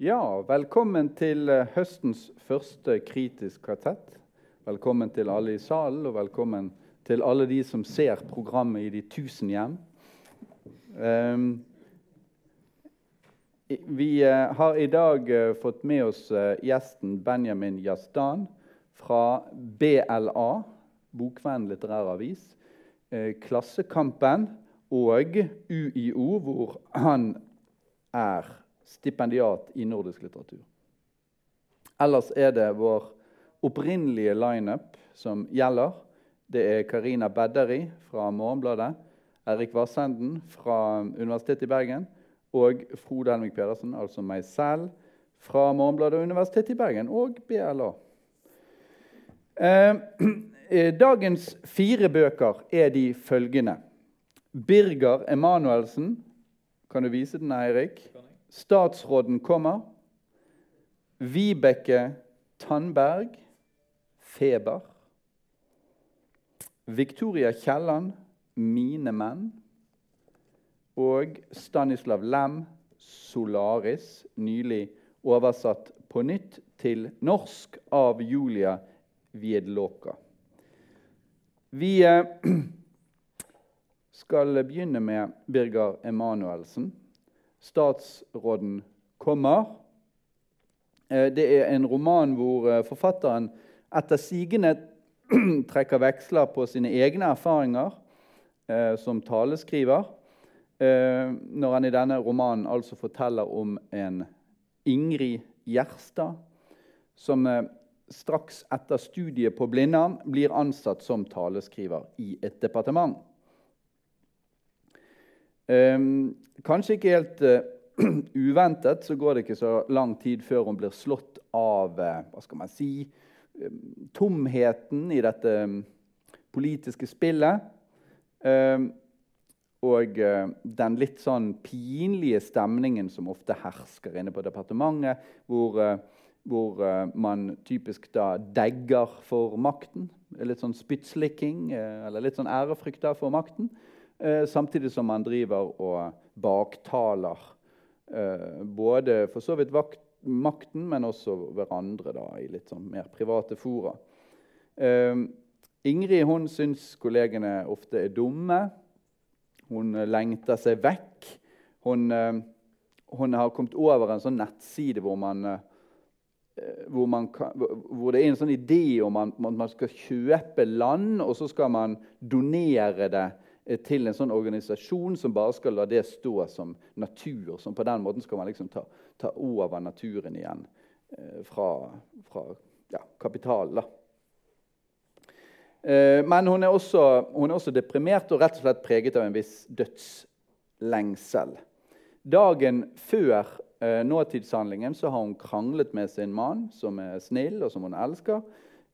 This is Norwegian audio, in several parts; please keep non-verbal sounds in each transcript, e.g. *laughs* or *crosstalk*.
Ja, velkommen til eh, høstens første Kritisk kvartett. Velkommen til alle i salen, og velkommen til alle de som ser programmet i de tusen hjem. Um, vi uh, har i dag uh, fått med oss gjesten Benjamin Jastan fra BLA, Bokvenn litterær avis, Klassekampen og UiO, hvor han er stipendiat i nordisk litteratur. Ellers er det vår opprinnelige lineup som gjelder. Det er Karina Bedderi fra Morgenbladet, Erik Vassenden fra Universitetet i Bergen og Frode Helmik Pedersen, altså meg selv, fra Morgenbladet og Universitetet i Bergen og BLA. *clears throat* Eh, dagens fire bøker er de følgende. Birger Emanuelsen. Kan du vise den, Eirik? Statsråden kommer. Vibeke Tandberg, Feber. Victoria Kielland, Mine menn. Og Stanislav Lem, Solaris, nylig oversatt på nytt til norsk av Julia Wiedloka. Vi eh, *clears throat* skal begynne med Birger Emanuelsen statsråden kommer. Eh, det er en roman hvor eh, forfatteren etter sigende *clears throat* trekker veksler på sine egne erfaringer eh, som taleskriver, når han i denne romanen altså forteller om en Ingrid Gjerstad som straks etter studiet på Blindern blir ansatt som taleskriver i et departement. Um, kanskje ikke helt uh, *clears throat* uventet så går det ikke så lang tid før hun blir slått av uh, hva skal man si, um, tomheten i dette um, politiske spillet. og uh, den litt sånn pinlige stemningen som ofte hersker inne på departementet, hvor, hvor man typisk da degger for makten. Litt sånn spyttslikking eller litt sånn ærefrykt for makten. Eh, samtidig som man driver og baktaler eh, både for så vidt vakt, makten, men også hverandre da, i litt sånn mer private fora. Eh, Ingrid hun syns kollegene ofte er dumme. Hun lengter seg vekk. Hun, hun har kommet over en sånn nettside hvor man hvor, man hvor, det er en sånn idé om at man skal kjøpe land, og så skal man donere det til en sånn organisasjon som bare skal la det stå som natur. som På den måten skal man liksom ta, ta over naturen igjen eh, fra, fra ja, kapitalen. Eh, men hun er, også, hun er, også, deprimert og rett og slett preget av en viss dødslengsel. Dagen før eh, nåtidshandlingen så har hun kranglet med sin mann, som er snill og som hun elsker.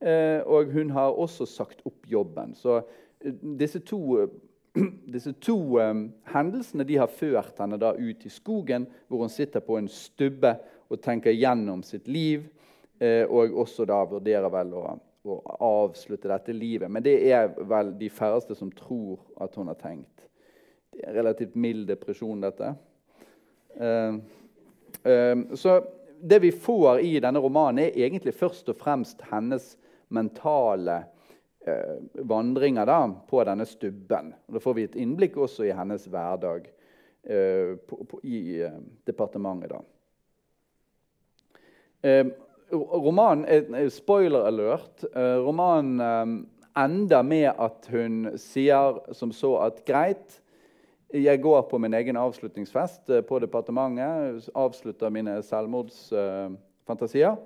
Eh, og hun har også sagt opp jobben. Så eh, disse to *clears throat* disse to um, hendelsene de har ført henne da ut i skogen, hvor hun sitter på en stubbe og tenker gjennom sitt liv. Eh, og også da vurderer vel å, å, avslutte dette livet. Men det er vel de færreste som tror at hun har tenkt. Det er en relativt mild depresjon, dette. Eh, eh, så det vi får i denne romanen, er egentlig først og fremst hennes mentale eh, vandringer da, på denne stubben. Og da får vi et innblikk også i hennes hverdag eh, på, på, i eh, departementet. da. Eh, romanen er spoiler alert. Eh, romanen eh, ender med at hun sier som så at greit, jeg går på min egen avslutningsfest på departementet. Avslutter mine selvmordsfantasier.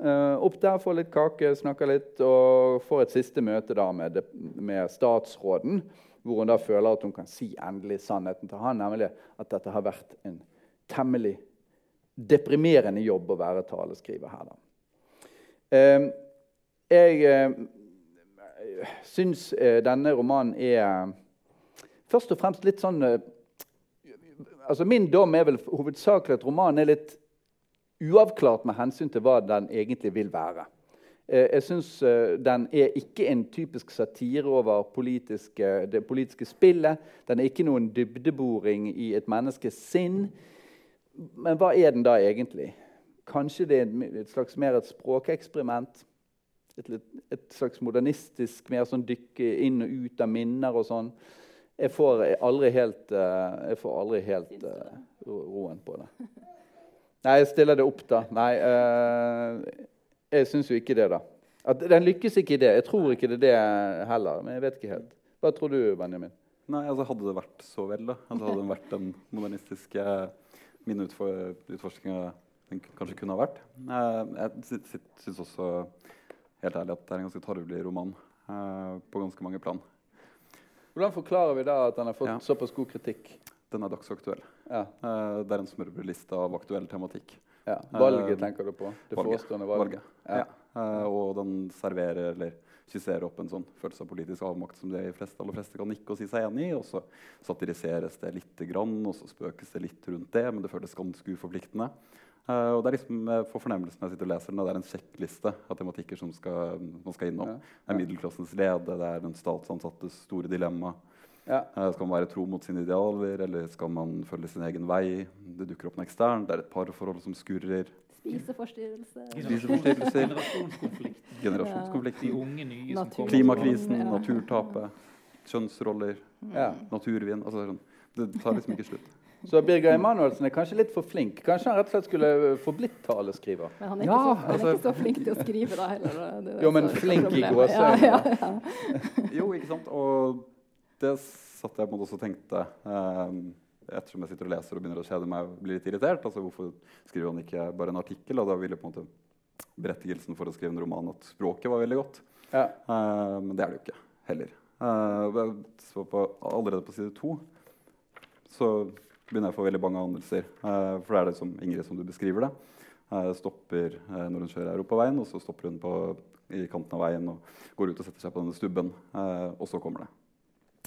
Uh, opp der, får litt kake, snakker litt og får et siste møte da med, med, statsråden. Hvor hun da føler at hun kan si endelig sannheten til han, nemlig at dette har vært en temmelig deprimerende jobb å være taleskriver her. da. Uh, jeg uh, syns denne romanen er først og fremst litt sånn altså Min dom er vel hovedsakelig at romanen er litt uavklart med hensyn til hva den egentlig vil være. Eh, jeg synes eh, Den er ikke en typisk satire over politiske, det politiske spillet. Den er ikke noen dybdeboring i et menneskes sinn. men hva er den da egentlig? Kanskje det er et slags mer et språkeksperiment? Et, et, slags modernistisk mer sånn dykke inn og ut av minner og sånn? Jeg får aldri helt, uh, jeg får aldri helt roen på det. *laughs* Nei, jeg stiller det opp, da. Nei, uh, jeg syns jo ikke det, da. At den lykkes ikke i det. Jeg tror ikke det er det heller. Men jeg vet ikke helt. Hva tror du, Benjamin? Nei, altså Hadde det vært så vel, da? Altså, hadde det vært den modernistiske minneutforskinga den kanskje kunne ha vært? Jeg syns også helt ærlig at det er en ganske tarvelig roman på ganske mange plan. Hvordan forklarer vi da at den har fått ja. såpass god kritikk? Den er dagsaktuell. Ja. Uh, det er en smørbrødliste av aktuell tematikk. Ja. Valget uh, tenker du på? Det valget. forestående valget. valget. Ja. Uh, og den serverer eller skisserer opp en sånn følelse av politisk avmakt som de fleste, aller fleste kan nikke og si seg enig i. Og så satiriseres det lite grann, og så spøkes det litt rundt det, men det føles ganske uforpliktende. Uh, og det er liksom, for fornemmelsen jeg sitter og leser den, det er en sjekkliste av tematikker som skal, man skal innom. Ja. Det er middelklassens lede, det er den statsansattes store dilemma. Ja. Uh, skal man være tro mot sine idealer, eller skal man følge sin egen vei? Det dukker opp noe eksternt. Det er et parforhold som skurrer. Spiseforstyrrelse. Spiseforstyrrelser. Generasjonskonflikt. Generasjonskonflikt. De unge nye som kommer. Klimakrisen, ja. naturtapet, kjønnsroller, ja. naturvin. Altså, sånn. det tar liksom ikke slutt. Så Birger Emanuelsen er kanskje litt for flink. Kanskje han rett og slett skulle forblitt taleskriver. Men han er, ja, ikke, så, han er altså, ikke så flink til å skrive, da heller. jo, men flink i gåseøynene. Ja, ja, ja. jo, ikke sant. Og det satt jeg på en måte også tenkte eh, ettersom jeg sitter og leser og begynner å kjede meg og blir litt irritert. altså Hvorfor skriver han ikke bare en artikkel? Og da ville på en måte berettigelsen for å skrive en roman at språket var veldig godt. Ja. Eh, men det er det jo ikke heller. Eh, så på, allerede på side to så begynner jeg å få veldig bange anelser. Eh, for det er det som Ingrid som du beskriver det. Uh, stopper uh, når hun kjører europaveien, og så stopper hun på, i kanten av veien og går ut og setter seg på denne stubben. og så kommer det.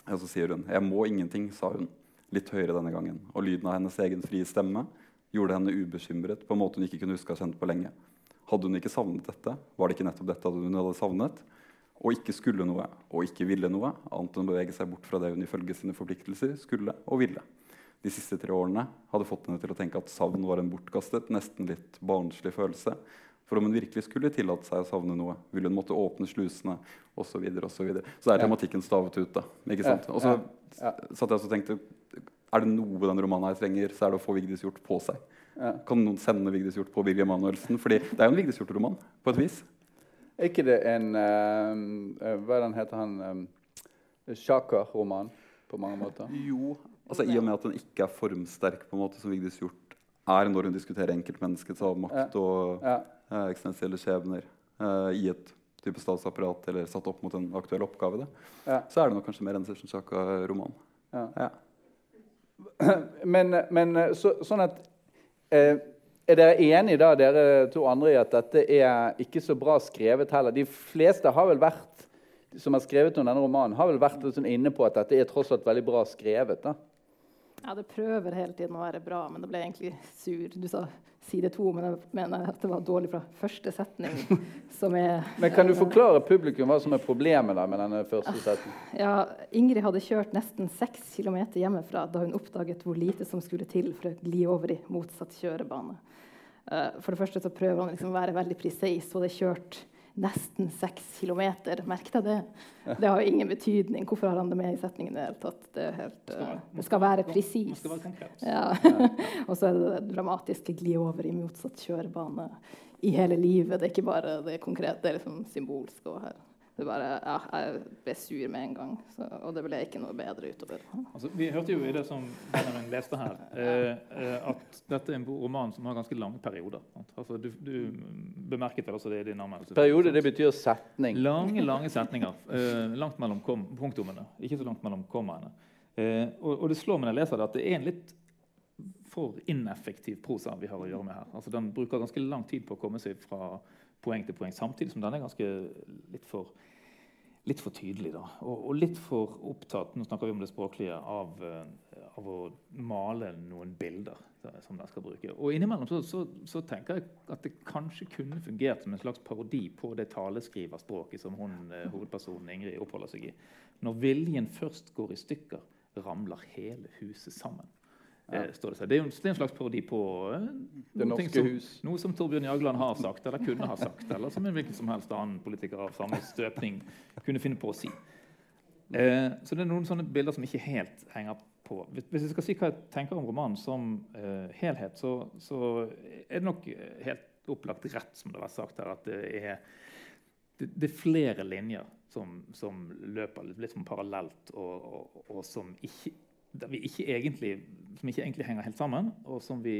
Og så sier hun 'Jeg må ingenting', sa hun litt høyere denne gangen. Og lyden av hennes egen frie stemme gjorde henne ubekymret på en måte hun ikke kunne huske å ha kjent på lenge. Hadde hun ikke savnet dette, var det ikke nettopp dette hun hadde savnet? Og ikke skulle noe og ikke ville noe, annet enn å bevege seg bort fra det hun ifølge sine forpliktelser skulle og ville de siste tre årene hadde fått henne til å tenke at savn var en bortkastet, nesten litt barnslig følelse. For om hun virkelig skulle tillate seg å savne noe, ville hun måtte åpne slusene osv. Så, videre, og så, videre. så er tematikken stavet ut. da, ikke sant? Og så satt jeg og tenkte er det noe den romanen her trenger, så er det å få Vigdis Hjorth på seg. Kan noen sende Vigdis Hjorth på Birger Emanuelsen? Fordi det er jo en Vigdis Hjorth-roman på et vis. Er ikke det en uh, Hva er den heter han? Um, Sjaka-roman på mange måter? Jo, Altså I og med at den ikke er formsterk, på en måte som Vigdis Hjorth er når hun diskuterer enkeltmenneskets avmakt og ja. Eh, eksistensielle skjebner eh, i et type statsapparat eller satt opp mot en aktuell oppgave, ja. så er det nok kanskje mer en Sesjonsjaka-roman. Ja. *clears throat* Men, men så, sånn at eh, Er dere enige da, dere to andre, i at dette er ikke så bra skrevet heller? De fleste har vel vært som har skrevet om denne romanen, har vel vært sånn inne på at dette er tross alt veldig bra skrevet. da. Ja, det prøver hele tiden å være bra, men det ble egentlig sur. Du sa side to, men jeg mener at det var dårlig fra første setning. *laughs* som er... Men Kan du forklare publikum hva som er problemet da med denne første setningen? Ja, Ingrid hadde kjørt nesten seks km hjemmefra da hun oppdaget hvor lite som skulle til for å gli over i motsatt kjørebane. Eh, for det første så prøver han liksom å være veldig presis, og det er kjørt nesten seks kilometer. Merk deg det. Det har ingen betydning. Hvorfor har han det med i setningen? Det, helt, det skal være presis. Ja. *laughs* og så er det det dramatiske gli over i motsatt kjørebane i hele livet. Det er ikke bare det konkrete, det er liksom symbolsk her. Det bare, ja, jeg ble sur med en gang, så, og det ble ikke noe bedre utover. Altså, vi hørte jo i det som Benjamin leste her, *laughs* eh, eh, at dette er en roman som har ganske lange perioder. Altså, du, du, bemerket vel også det i din anmeldelse. Periode det betyr setning. Lange lange setninger. Eh, langt mellom kom, punktumene, ikke så langt mellom kommaene. Eh, og, og, det slår meg når jeg leser det, at det er en litt for ineffektiv prosa vi har å gjøre med her. Altså, den bruker ganske lang tid på å komme seg fra poeng til poeng, samtidig som den er ganske litt for, litt for tydelig. Da. Og, og, litt for opptatt nå snakker vi om det språklige, av, uh, av å male noen bilder da, som den skal bruke. Og innimellom så, så, så, tenker jeg at det kanskje kunne fungert som en slags parodi på det taleskriverspråket som hun, uh, hovedpersonen Ingrid oppholder seg i. Når viljen først går i stykker, ramler hele huset sammen. Eh, står det, seg. det er jo en, er en slags parodi på eh, Det norske som, hus. noe som Torbjørn Jagland har sagt, eller kunne ha sagt, eller som en hvilken som helst annen politiker av samme støpning kunne finne på å si. Eh, så det er noen sånne bilder som ikke helt henger på. Hvis, jeg skal si hva jeg tenker om romanen som eh, helhet, så, så er det nok helt opplagt rett, som det har vært sagt her, at det er, det, det er flere linjer som, som løper litt som parallelt, og, og, og som, ikke, ikke egentlig, som ikke egentlig henger helt sammen, og som vi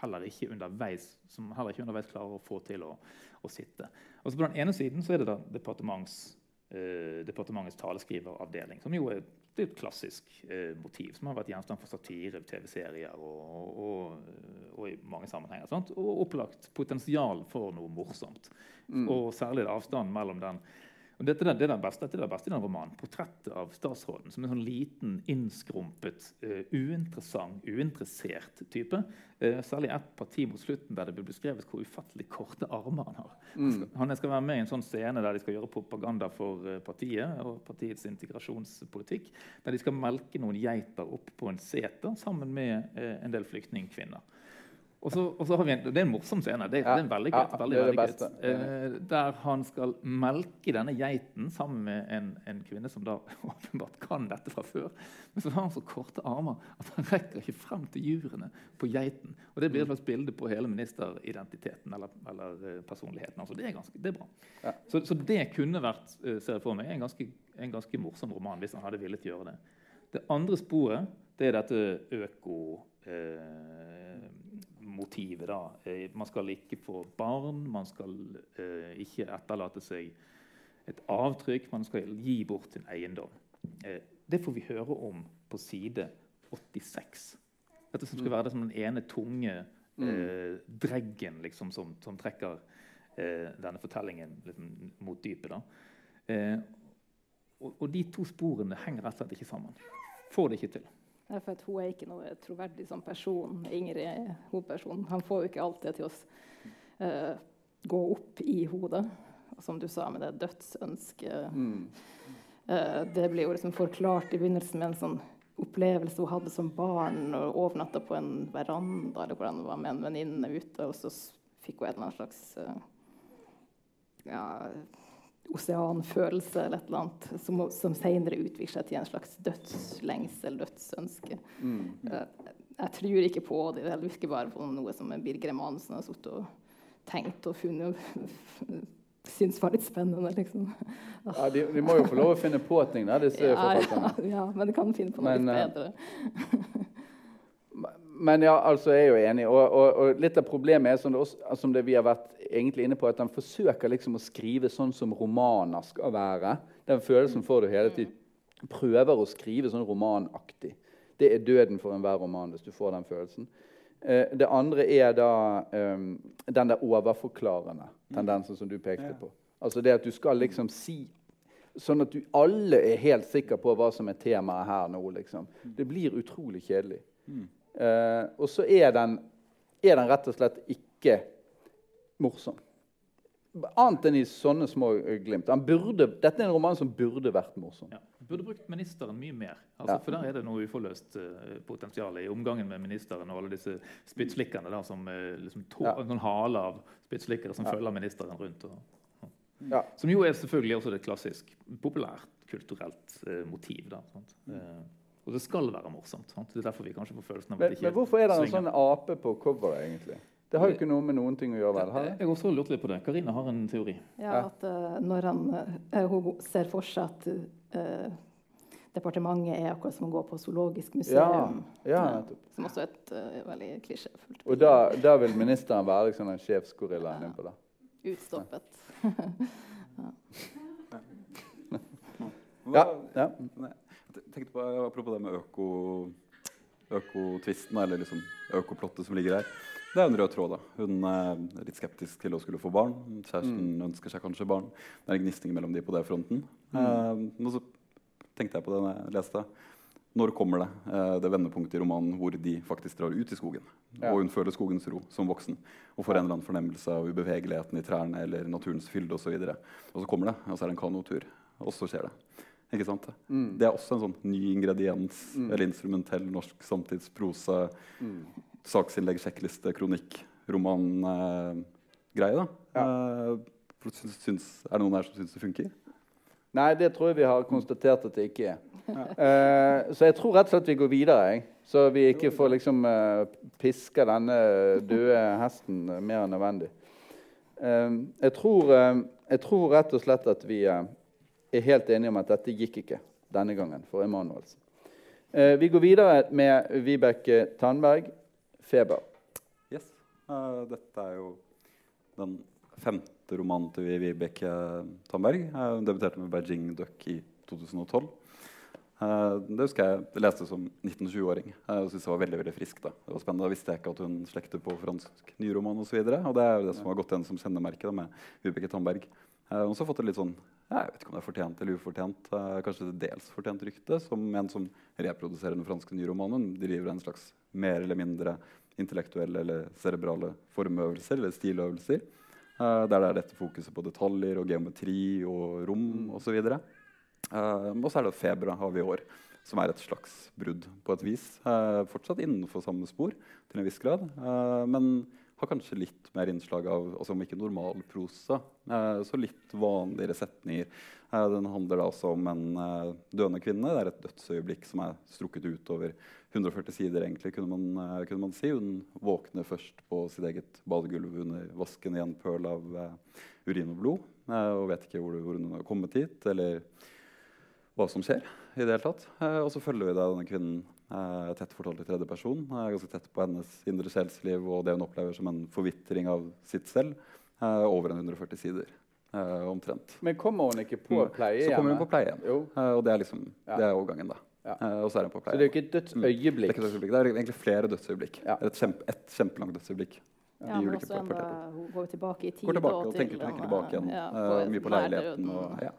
heller ikke underveis, som heller ikke underveis klarer å få til å, å sitte. Og så På den ene siden så er det da departements, eh, departementets taleskriveravdeling, som jo er, er et klassisk eh, motiv, som har vært gjenstand for satire, TV-serier og, og, og, i mange sammenhenger. Sant? Og opplagt potensial for noe morsomt. Og særlig avstanden mellom den og dette, det, er den beste, dette er det beste i den romanen. Portrettet av statsråden som en sånn liten, innskrumpet, uh, uinteressant, uinteressert type. Uh, særlig ett parti mot slutten der det blir beskrevet hvor ufattelig korte armer han har. Mm. Han skal være med i en sånn scene der de skal gjøre propaganda for uh, partiet og partiets integrasjonspolitikk. Der de skal melke noen geiter opp på en seter sammen med en del flyktningkvinner. Og så, og så har vi en, Det er en morsom scene. Det, Ja, det er en veldig gøy. veldig, veldig gøy. Eh, der han skal melke denne geiten sammen med en, en kvinne som da *laughs* åpenbart kan dette fra før. Men så har han så korte armer at han rekker ikke frem til jurene på geiten. Og Det blir et slags bilde på hele ministeridentiteten eller, eller eh, personligheten. Altså, det er ganske, det er bra. Ja. Så, så det kunne vært eh, ser jeg for meg, en ganske, en ganske morsom roman hvis han hadde villet gjøre det. Det andre sporet det er dette øko... Eh, motivet. da. Eh, man skal ikke få barn, man skal eh, ikke etterlate seg et avtrykk, man skal gi bort sin eiendom. Eh, det får vi høre om på side 86. Dette som skal være det som den ene tunge eh, dreggen liksom, som, som trekker eh, denne fortellingen liksom, mot dypet. Eh, og, og de to sporene henger rett og slett ikke sammen. Får det ikke til. For at Hun er ikke noe troverdig som person. Ingrid er hovedpersonen. Han får jo ikke alt det til å uh, gå opp i hodet. Og som du sa med det dødsønsket Mm. uh, Det blir jo liksom forklart i begynnelsen med en sånn opplevelse hun hadde som barn. og Overnatta på en veranda eller hvordan det var med en venninne ute. Og så fikk hun en eller annen slags uh, ja, oseanfølelse eller et eller annet, som, som senere utvikler seg til en slags dødslengsel, dødsønske. Mm. Jeg, Jeg tror ikke på det. Det virker bare på noe som Birger Emanuelsen har sittet og tenkt og funnet og *laughs* syns var litt spennende, liksom. Ja, de, de må jo få lov å finne på ting, da, disse *laughs* Ja, forfatterne. ja, ja, men de kan finne på noe Men, eh, litt bedre. *laughs* Men ja, altså jeg er jo enig. Og, og, og litt av problemet er som det, også, som det vi har vært inne på, at han forsøker liksom å skrive sånn som romaner skal være. Den følelsen får du hele tiden. Prøver å skrive sånn romanaktig. Det er døden for enhver roman hvis du får den følelsen. Eh, det andre er da um, den der overforklarende tendensen som du pekte på. Altså det at du skal liksom si Sånn at du alle er helt sikre på hva som er temaet her nå. liksom. Det blir utrolig kjedelig. Eh, og så er den, er den rett og slett ikke morsom. Annet enn i sånne små glimt. Han burde, dette er en roman som burde vært morsom. Ja. Burde brukt ministeren mye mer. Altså, Ja. For der er det noe uforløst uh, potensial i omgangen med ministeren og alle disse spyttslikkerne der som uh, liksom tå, Ja. en hale av spyttslikkere som følger ministeren rundt. Og, Ja. Som jo er selvfølgelig også det klassisk populært kulturelt uh, motiv. Da? Uh, og det skal være morsomt. Sant? Det er derfor vi kanskje får følelsen av at Men, det ikke men hvorfor er det en sånn ape på coveret, egentlig? Det har jo ikke noe med noen ting å gjøre, vel? Har det? Jeg også lurt litt på det. Karina har en teori. Ja, Ja. at uh, når han, uh, hun ser for seg at uh, departementet er akkurat som å gå på zoologisk museum. ja, nettopp. Som også er et veldig klisjéfullt Og da, da vil ministeren være liksom den sjefsgorillaen innpå det? Utstoppet. Ja, ja. Nei, jeg tenkte på, Apropos det med øko, økotvisten, eller liksom økoplottet som ligger her. Det er en rød tråd. da. Hun er litt skeptisk til å skulle få barn. Kjæresten ønsker seg kanskje barn. Det er en gnisning mellom de på den fronten. Eh, og så tenkte jeg på det når jeg leste. Når kommer det eh, det vendepunktet i romanen hvor de faktisk drar ut i skogen? Ja. Og hun føler skogens ro som voksen og får en eller annen fornemmelse av ubevegeligheten i trærne eller naturens fylde osv. Og, så og så kommer det, og så er det en kanotur. Og så skjer det. Ikke sant? Mm. Det er også en sånn ny ingrediens Mm. eller instrumentell norsk samtidsprosa. Saksinnlegg, sjekkliste, kronikk, roman-greie. Eh, syns, syns, er det noen her som syns det funker? Nei, det tror jeg vi har konstatert at det ikke er. Eh, så jeg tror rett og slett vi går videre, jeg. Så vi ikke får liksom uh, piska denne døde hesten eh, mer enn nødvendig. Eh, jeg, tror, eh, jeg tror rett og slett at vi eh, er helt enige om at dette gikk ikke denne gangen for Emanuelsen. Eh, vi går videre med Vibeke Tandberg, 'Feber'. Yes. Eh, dette er jo den femte romanen til Vibeke Tandberg. Eh, Hun debuterte med 'Beijing Duck' i 2012. Eh, det husker jeg leste som 19-20-åring Jeg synes det var veldig veldig friskt. Da. Det var spennende. Da visste jeg ikke at hun slekter på fransk nyroman osv. Og, og det er jo det som har gått igjen som kjennemerke med Vibeke Tandberg. Hun har også fått et litt sånn jeg vet ikke om det er fortjent eller ufortjent, eh, kanskje det dels fortjent rykte, som en som reproduserer den franske nyromanen. Driver en slags mer eller mindre intellektuelle eller cerebrale formøvelser eller stiløvelser. eh, der det er dette fokuset på detaljer og geometri og rom Mm. osv. Uh, og så er det Febra har vi i år, som er et slags brudd på et vis. Eh, fortsatt innenfor samme spor til en viss grad, eh, men har kanskje litt mer innslag av altså om ikke normalprosa, eh, så litt vanligere setninger. Eh, den handler da altså om en eh, døende kvinne. Det er et dødsøyeblikk som er strukket ut over 140 sider, egentlig, kunne man, eh, kunne man si. Hun våkner først på sitt eget badegulv under vasken i en pøl av eh, urin og blod, eh, og vet ikke hvor, hvor hun har kommet hit, eller hva som skjer. i det hele tatt. Og så følger vi da denne kvinnen eh, tett fortalt i tredje person. Eh, ganske tett på hennes indre sjelsliv og det hun opplever som en forvitring av sitt selv eh, over en 140 sider. eh, omtrent. Men kommer hun ikke på Mm. Så kommer hun på pleiehjem. igjen. Eh, og det er liksom Ja. det er overgangen, da. Ja. Eh, og så er hun på Så det er jo ikke et Det er dødsøyeblikk. ikke et. Det er egentlig flere dødsøyeblikk. Ja. Et, kjempe, et kjempelangt dødsøyeblikk. Ja, men også enda, hun går tilbake i tid. Går tilbake og tenker, tenker tilbake igjen. ja, uh, mye på leiligheten. Og, ja.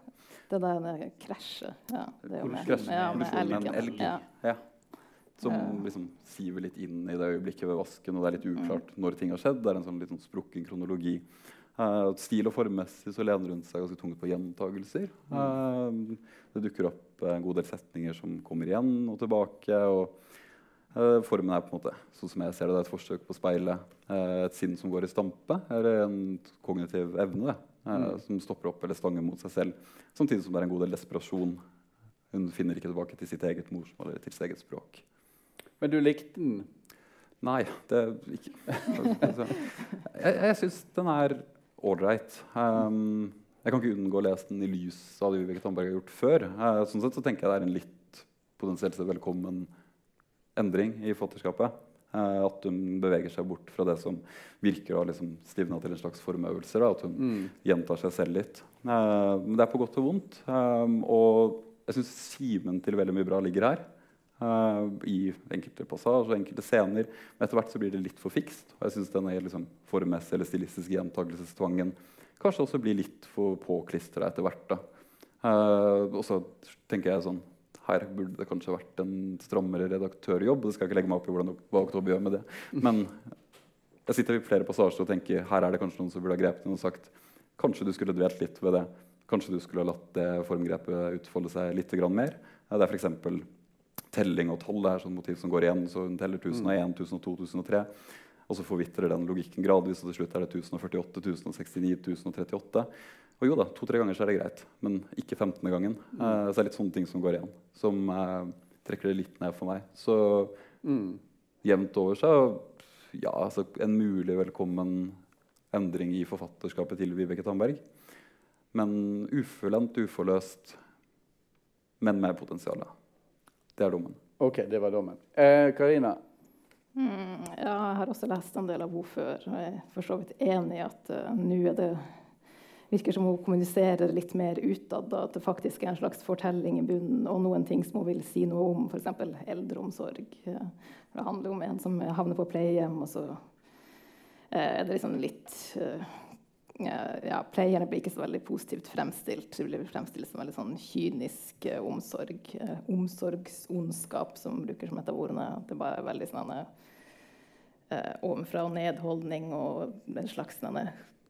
Det der krasjet. Ja, det er jo med, ja, med med elgen. elg. Ja. Som liksom siver litt inn i det øyeblikket ved vasken, og det er litt uklart Mm. når ting har skjedd. Det er en sånn litt sånn sprukken kronologi. Uh, stil og formmessig så lener hun seg ganske tungt på gjentagelser. Uh, det dukker opp en god del setninger som kommer igjen og tilbake. og uh, Formen er på en måte sånn som jeg ser det, det er et forsøk på å speile et sinn som går i stampe, eller en kognitiv evne eh, som stopper opp eller stanger mot seg selv. Samtidig som det er en god del desperasjon. Hun finner ikke tilbake til sitt eget morsmål eller til sitt eget språk. Men du likte den? Nei, det ikke *laughs* altså, Jeg, jeg syns den er ålreit. Um, jeg kan ikke unngå å lese den i lys av det Vibeke Tandberg har gjort før. Uh, sånn sett så tenker jeg det er en litt potensielt sett velkommen endring i fatterskapet. Uh, at hun beveger seg bort fra det som virker å ha liksom stivna til en slags formøvelser. Da, at hun Mm. gjentar seg selv litt. Uh, men det er på godt og vondt. Um, og jeg syns kimen til veldig mye bra ligger her. Uh, I enkelte passasjer enkelte scener. Men etter hvert så blir det litt for fikst. Og jeg syns denne liksom, formmessige eller stilistiske gjentakelsestvangen kanskje også blir litt for påklistra etter hvert. Uh, og så tenker jeg sånn her burde det kanskje vært en strammere redaktørjobb. Det skal jeg ikke legge meg opp i hvordan, hva Oktober gjør med det. Men jeg sitter i flere passasjer og tenker her er det kanskje noen som burde ha grepet inn og sagt kanskje du skulle dvelt litt ved det. Kanskje du skulle ha latt det formgrepet utfolde seg litt mer. Eh, Det er f.eks. telling og tall. Er sånn motiv som går igjen. Så hun teller 1001, 1002, 1003. Og så forvitrer den logikken gradvis, og til slutt er det 1048, 1069, 1038. Og jo da, to-tre ganger så er det greit, men ikke 15. gangen. Eh, så det er litt sånne ting som går igjen, som eh, trekker det litt ned for meg. Så Mm. jevnt over så ja, altså en mulig velkommen endring i forfatterskapet til Vibeke Tandberg. Men ufullendt, uforløst, men med potensial. Det er dommen. OK, det var dommen. Eh, Karina? Mm, ja, jeg har også lest en del av henne før. og Jeg er for så vidt enig i at uh, nå er det virker som hun kommuniserer litt mer utad. da, At det faktisk er en slags fortelling i bunnen, og noen ting som hun vil si noe om, f.eks. eldreomsorg. Uh, Det handler om en som havner på pleiehjem, og så uh, er det liksom litt eh, ja, Pleierne blir ikke så veldig positivt fremstilt. Det blir fremstilt som veldig sånn kynisk eh, omsorg. Eh, omsorgsondskap, som bruker som et av ordene. At det bare er veldig sånn eh, ovenfra og nedholdning og en slags sånn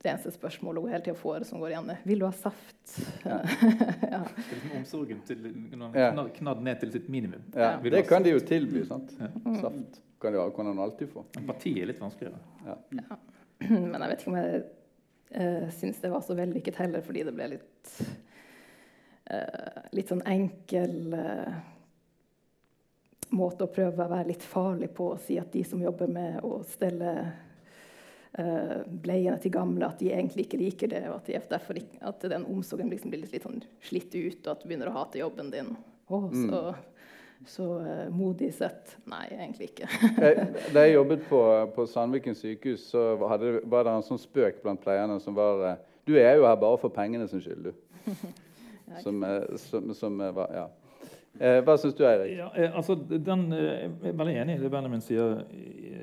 det eneste spørsmålet hun hele tida får, som går igjen, er 'Vil du ha saft?' Ja. *laughs* ja. Det er liksom omsorgen til knadd, knadd ned til sitt minimum. Ja, det kan de jo tilby. sant? Saft kan, de, kan han alltid få. Empati er litt vanskeligere. *clears throat* Men jeg vet ikke om jeg uh, syns det var så vellykket heller, fordi det ble litt uh, Litt sånn enkel uh, måte å prøve å være litt farlig på. Å si at de som jobber med å stelle uh, bleiene til gamle, at de egentlig ikke liker det. Og at, de, derfor ikke, at den omsorgen liksom blir litt, litt sånn slitt ut, og at du begynner å hate jobben din. Å, så, så eh, modig sett. Nei, egentlig ikke. *laughs* Da jeg jobbet på, på Sandviken sykehus, så hadde, var det en sånn spøk blant pleierne som var eh, Du er jo her bare for pengene sin skyld, du. *laughs* Som, eh, som, som eh, var Ja. Eh, hva syns du, Eirik? Ja, eh, altså, den, eh, jeg er veldig enig i det Benjamin sier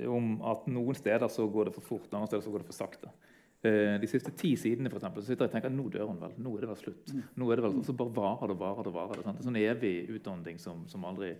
om at noen steder så går det for fort, andre steder så går det for sakte. Eh, De siste ti sidene for eksempel, så sitter jeg og tenker nå dør hun vel. Nå er det vel slutt. Nå er det vel, Så bare varer det varer det. varer det, sant? En sånn evig utånding som, som aldri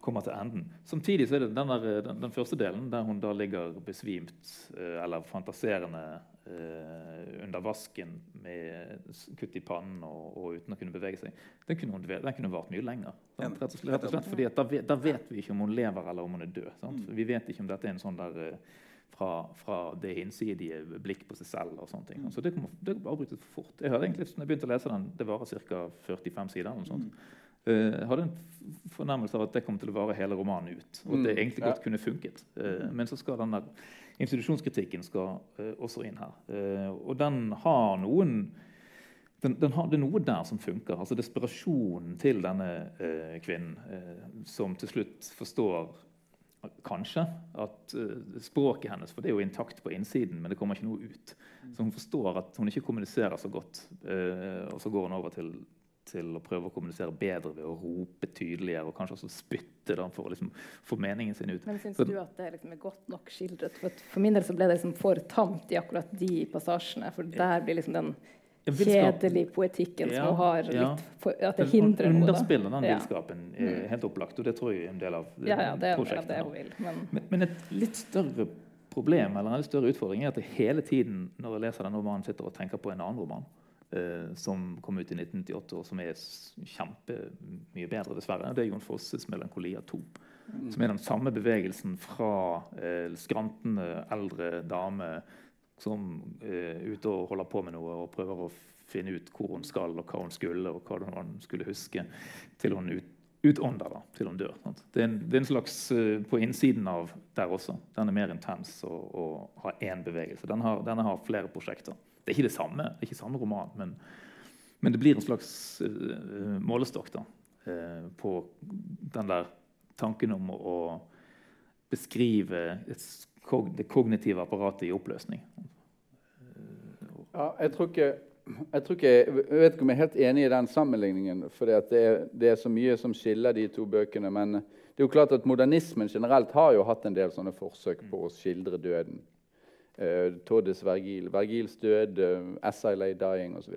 kommer til enden. Samtidig så er det den, der, den, den første delen, der hun da ligger besvimt eh, eller fantaserende eh, under vasken med kutt i pannen og, og uten å kunne bevege seg, den kunne, hun, den kunne vart mye lenger. Sant? Rett og slett, rett og slett fordi da, vet, da vet vi ikke om hun lever eller om hun er død. Sant? Vi vet ikke om dette er en sånn der eh, fra, fra det hinsidige blikk på seg selv. og sånne ting. Så det kommer det kom avbrytet for fort. Jeg hadde egentlig, når jeg begynte å lese den, Det varer ca. 45 sider. eller noe sånt. Eh, hadde en fornemmelse av at det kom til å vare hele romanen ut. Og at det Mm, egentlig godt kunne funket. Eh, men så skal den der institusjonskritikken skal eh, også inn her. Og den har noen den, den har, det er noe der som funker. altså Desperasjonen til denne eh, kvinnen, eh, som til slutt forstår kanskje at eh, språket hennes For det er jo intakt på innsiden, men det kommer ikke noe ut. Så hun forstår at hun ikke kommuniserer så godt. eh, og så går hun over til, til å prøve å kommunisere bedre ved å rope tydeligere og kanskje også spytte da, for å liksom, få meningen sin ut. Men syns du at det liksom er godt nok skildret? For, for min del så ble det liksom for tamt i akkurat de passasjene. For der blir liksom den Ja, kjedelige poetikken Ja, som har ja. litt for, At det hindrer noe. underspiller den Ja. villskapen eh, helt opplagt, og det tror jeg er en del av Ja, ja, det er prosjektet. det hun vil. Men Men, men et litt større problem eller en litt større utfordring er at jeg hele tiden når jeg leser denne romanen, sitter og tenker på en annen roman eh, som kom ut i 1998, og som er kjempemye bedre, dessverre. Det er Jon Fosses 'Melankolia 2'. Som er den samme bevegelsen fra eh, skrantende eldre dame som eh, er ute og holder på med noe og prøver å finne ut hvor hun skal, og hva hun skulle, og hva hun skulle huske, til hun ut, utånder, da, til hun dør. Det, er en, det er en slags eh, på innsiden av der også. Den er mer intens og, og har én bevegelse. Den har, denne har flere prosjekter. Det er ikke det samme, det er ikke samme roman, men, men det blir en slags uh, målestokk da, uh, på den der tanken om å, å beskrive et det kognitive apparatet i oppløsning. Ja, jeg tror ikke jeg, ikke, jeg vet ikke om jeg er helt enig i den sammenligningen. For det, det er så mye som skiller de to bøkene. Men det er jo klart at modernismen generelt har jo hatt en del sånne forsøk på å skildre døden. Uh, Toddes Vergil, Vergils død, uh, Essay I Lay Dying osv.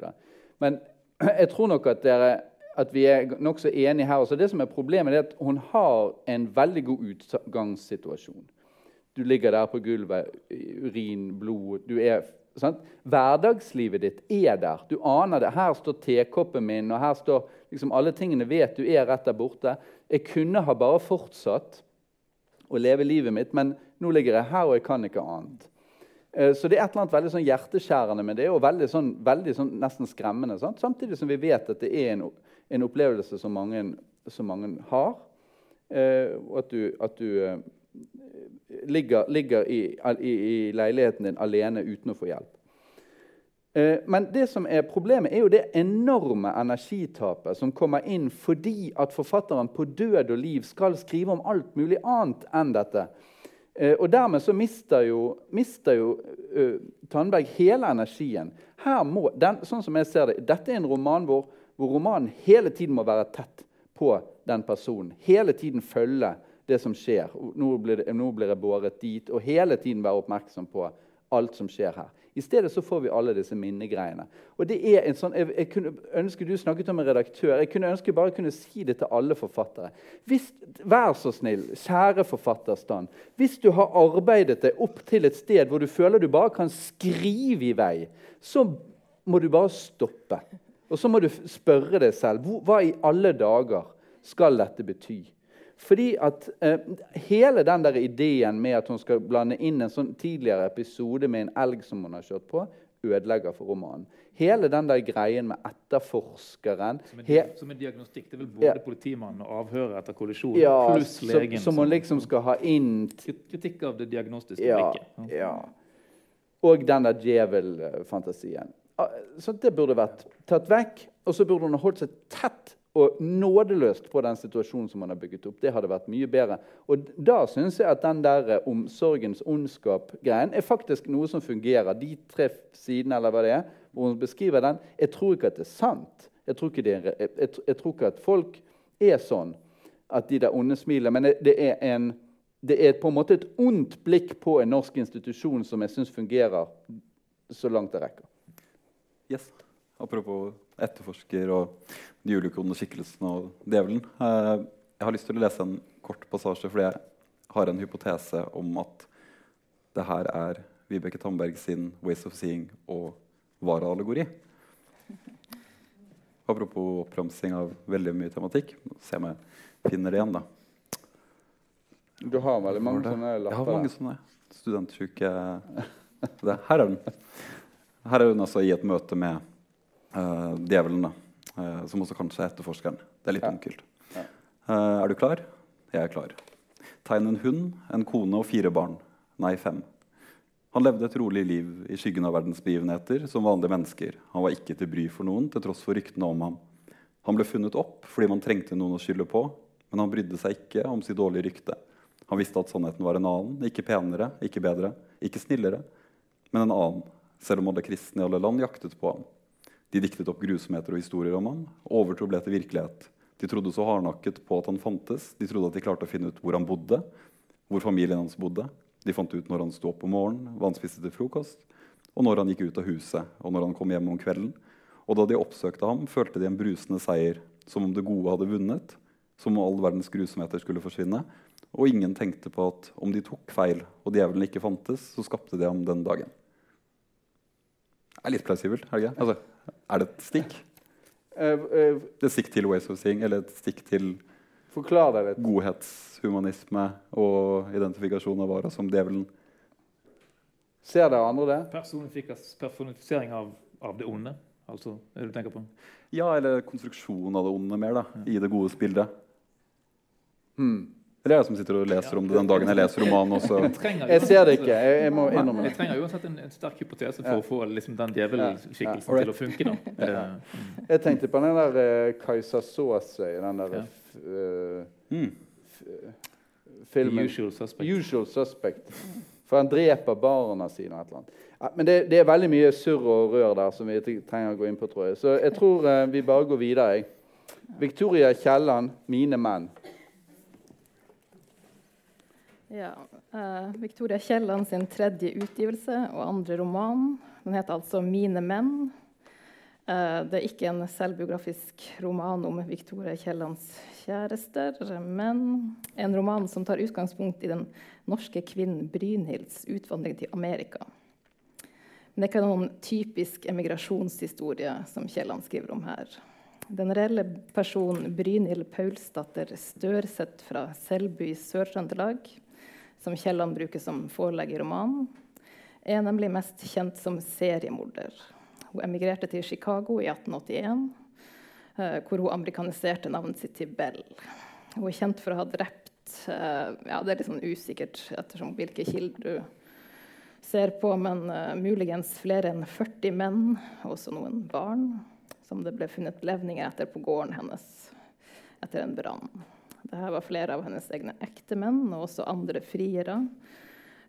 Men *clears throat* jeg tror nok at, dere, at vi er nokså enige her. også. Det som er Problemet er at hun har en veldig god utgangssituasjon. Du ligger der på gulvet, urin, blod du er, sant? Hverdagslivet ditt er der. Du aner det. Her står tekoppen min, og her står liksom alle tingene vet du er rett der borte. Jeg kunne ha bare fortsatt å leve livet mitt, men nå ligger jeg her, og jeg kan ikke annet. Eh, Så det er et eller annet veldig sånn hjerteskjærende med det, og veldig sånn, veldig sånn nesten skremmende. Sant? Samtidig som vi vet at det er en, en opplevelse som mange, som mange har. Eh, og at du, at du eh, ligger, ligger i, i, i leiligheten din alene uten å få hjelp. Eh, Men det som er problemet, er jo det enorme energitapet som kommer inn fordi at forfatteren på død og liv skal skrive om alt mulig annet enn dette. Eh, Og Dermed så mister jo, mister jo uh, Tandberg hele energien. Må, den, sånn som jeg ser det, Dette er en roman hvor, hvor romanen hele tiden må være tett på den personen. Hele tiden følge det som skjer. Nå blir, det, nå blir jeg båret dit. Og hele tiden være oppmerksom på alt som skjer her. I stedet så får vi alle disse minnegreiene. Og det er en sånn, jeg, jeg kunne ønske Du snakket om en redaktør. Jeg kunne ønske jeg bare kunne si det til alle forfattere. Hvis, vær så snill, kjære forfatterstand. Hvis du har arbeidet deg opp til et sted hvor du føler du bare kan skrive i vei, så må du bare stoppe. Og så må du spørre deg selv hva i alle dager skal dette bety? Fordi at eh, Hele den der ideen med at hun skal blande inn en sånn tidligere episode med en elg som hun har kjørt på, ødelegger for romanen. Hele den der greien med etterforskeren Som en, som en diagnostikk. Det er vel både Ja. politimannen og avhøret etter kollisjonen ja, pluss legen. som hun liksom skal ha inn Kritikk av det diagnostiske ja, blikket. ja. Og den der djevelfantasien. Ah, Så det burde vært tatt vekk. Og så burde hun ha holdt seg tett og nådeløst på den situasjonen som man har bygget opp. Det hadde vært mye bedre. Og da syns jeg at den der eh, omsorgens ondskap-greien er faktisk noe som fungerer. De tre sidene eller hva det er, hvor hun beskriver den. Jeg tror ikke at det er sant. Jeg tror ikke, er, jeg, jeg, tror ikke at folk er sånn at de der onde smiler. Men det er en det er på en måte et ondt blikk på en norsk institusjon som jeg syns fungerer så langt det rekker. Yes. Apropos etterforsker og de ulike onde skikkelsene og djevelen. Eh, jeg har lyst til å lese en kort passasje fordi jeg har en hypotese om at det her er Vibeke Tamberg sin 'Ways of Seeing' og Vara-allegori. Apropos oppramsing av veldig mye tematikk. Se om jeg finner det igjen, da. Du har veldig mange sånne lapper? Jeg har mange sånne studentsjuke. Her er den. Her er hun altså i et møte med eh, djevelen, da. Uh, som også kanskje er etterforskeren. Det er litt Ja. onkelt. Ja. Eh, er du klar? Jeg er klar. Tegn en hund, en kone og fire barn. Nei, fem. Han levde et rolig liv i skyggen av verdensbegivenheter som vanlige mennesker. Han var ikke til bry for noen, til tross for ryktene om ham. Han ble funnet opp fordi man trengte noen å skylde på, men han brydde seg ikke om sitt dårlige rykte. Han visste at sannheten var en annen, ikke penere, ikke bedre, ikke snillere, men en annen, selv om alle kristne i alle land jaktet på ham. De diktet opp grusomheter og historier om ham, overtro ble til virkelighet. De trodde så hardnakket på at han fantes, de trodde at de klarte å finne ut hvor han bodde, hvor familien hans bodde. De fant ut når han sto opp om morgenen, hva han spiste til frokost, og når han gikk ut av huset, og når han kom hjem om kvelden. Og da de oppsøkte ham, følte de en brusende seier, som om det gode hadde vunnet, som om all verdens grusomheter skulle forsvinne. Og ingen tenkte på at om de tok feil, og djevelen ikke fantes, så skapte de ham den dagen. Det er litt plausibelt, er det ikke? Altså, er det et stikk? Det er et stikk til Ways of Seeing, eller et stikk til forklar deg litt. godhetshumanisme og identifikasjon av Vara som djevelen? Ser dere andre det? Personifisering av, av det onde, altså, er det du tenker på? Ja, eller konstruksjon av det onde mer, da, i det gode bilde. Hmm. Eller er det som sitter og leser om det den dagen jeg leser romanen også? Jeg ser det ikke. Jeg, jeg må innrømme Jeg trenger uansett en, en sterk hypotese for Ja. å få liksom, den djevelskikkelsen Ja. til å funke. Da. Eh, Jeg tenkte på den der uh, Kajsa i den der Ja. f- eh, Mm. filmen usual suspect. Usual Suspect. For han dreper barna sine og et eller annet. Ja, men det, det er veldig mye surr og rør der som vi trenger å gå inn på, tror jeg. Så jeg tror uh, vi bare går videre. Jeg. Victoria Kielland, 'Mine menn'. Ja, Uh, Victoria Kielland sin tredje utgivelse og andre roman. Den heter altså 'Mine menn'. Uh, det er ikke en selvbiografisk roman om Victoria Kiellands kjærester, men en roman som tar utgangspunkt i den norske kvinnen Brynhilds utvandring til Amerika. Men det er ikke noen typisk emigrasjonshistorie som Kielland skriver om her. Den reelle personen Brynhild Paulsdatter Størseth fra Selbu i Sør-Trøndelag, som Kielland bruker som forelegg i romanen, er nemlig mest kjent som seriemorder. Hun emigrerte til Chicago i 1881, eh, hvor hun amerikaniserte navnet sitt til Bell. Hun er kjent for å ha drept eh, ja, Det er litt sånn usikkert ettersom hvilke kilder du ser på, men uh, muligens flere enn 40 menn, og også noen barn, som det ble funnet levninger etter på gården hennes etter en brann. Dette var flere av hennes egne ektemenn og også andre friere,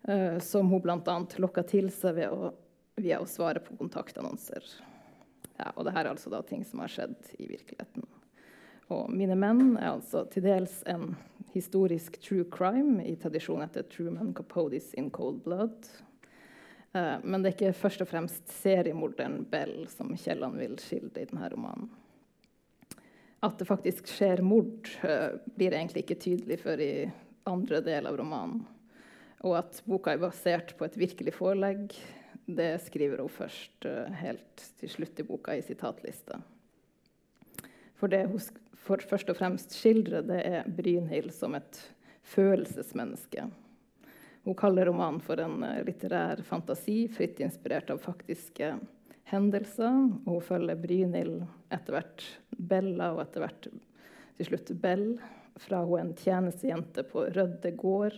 eh, som hun bl.a. lokka til seg ved å, via å svare på kontaktannonser. Ja, og dette er altså da ting som har skjedd i virkeligheten. Og 'Mine menn' er altså til dels en historisk true crime i tradisjon etter Truman Capotes 'In Cold Blood'. Uh, men det er ikke først og fremst seriemorderen Bell som Kielland vil skildre i denne romanen. At det faktisk skjer mord, uh, blir egentlig ikke tydelig før i andre del av romanen. Og at boka er basert på et virkelig forelegg, det skriver hun først uh, helt til slutt i boka i sitatlista. For det hun for først og fremst skildrer, det er Brynhild som et følelsesmenneske. Hun kaller romanen for en eh, litterær fantasi, fritt inspirert av faktiske hendelser. Og hun følger Brynhild, etter hvert Bella og etter hvert til slutt Bell, fra hun er en tjenestejente på Rødde gård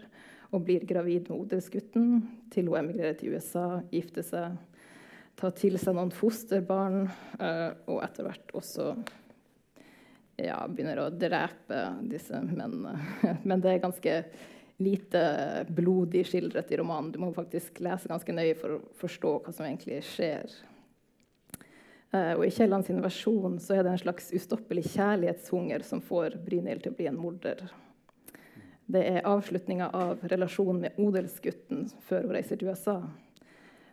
og blir gravid med odelsgutten, til hun emigrerer til USA, gifter seg, tar til seg noen fosterbarn, eh, og etter hvert også ja, begynner å drepe disse mennene. *laughs* Men det er ganske lite blodig skildret i romanen. Du må faktisk lese ganske nøye for å forstå hva som egentlig skjer. Uh, og I Kielland sin versjon så er det en slags ustoppelig kjærlighetshunger som får Brynhild til å bli en morder. Det er avslutninga av relasjonen med odelsgutten før hun reiser til USA.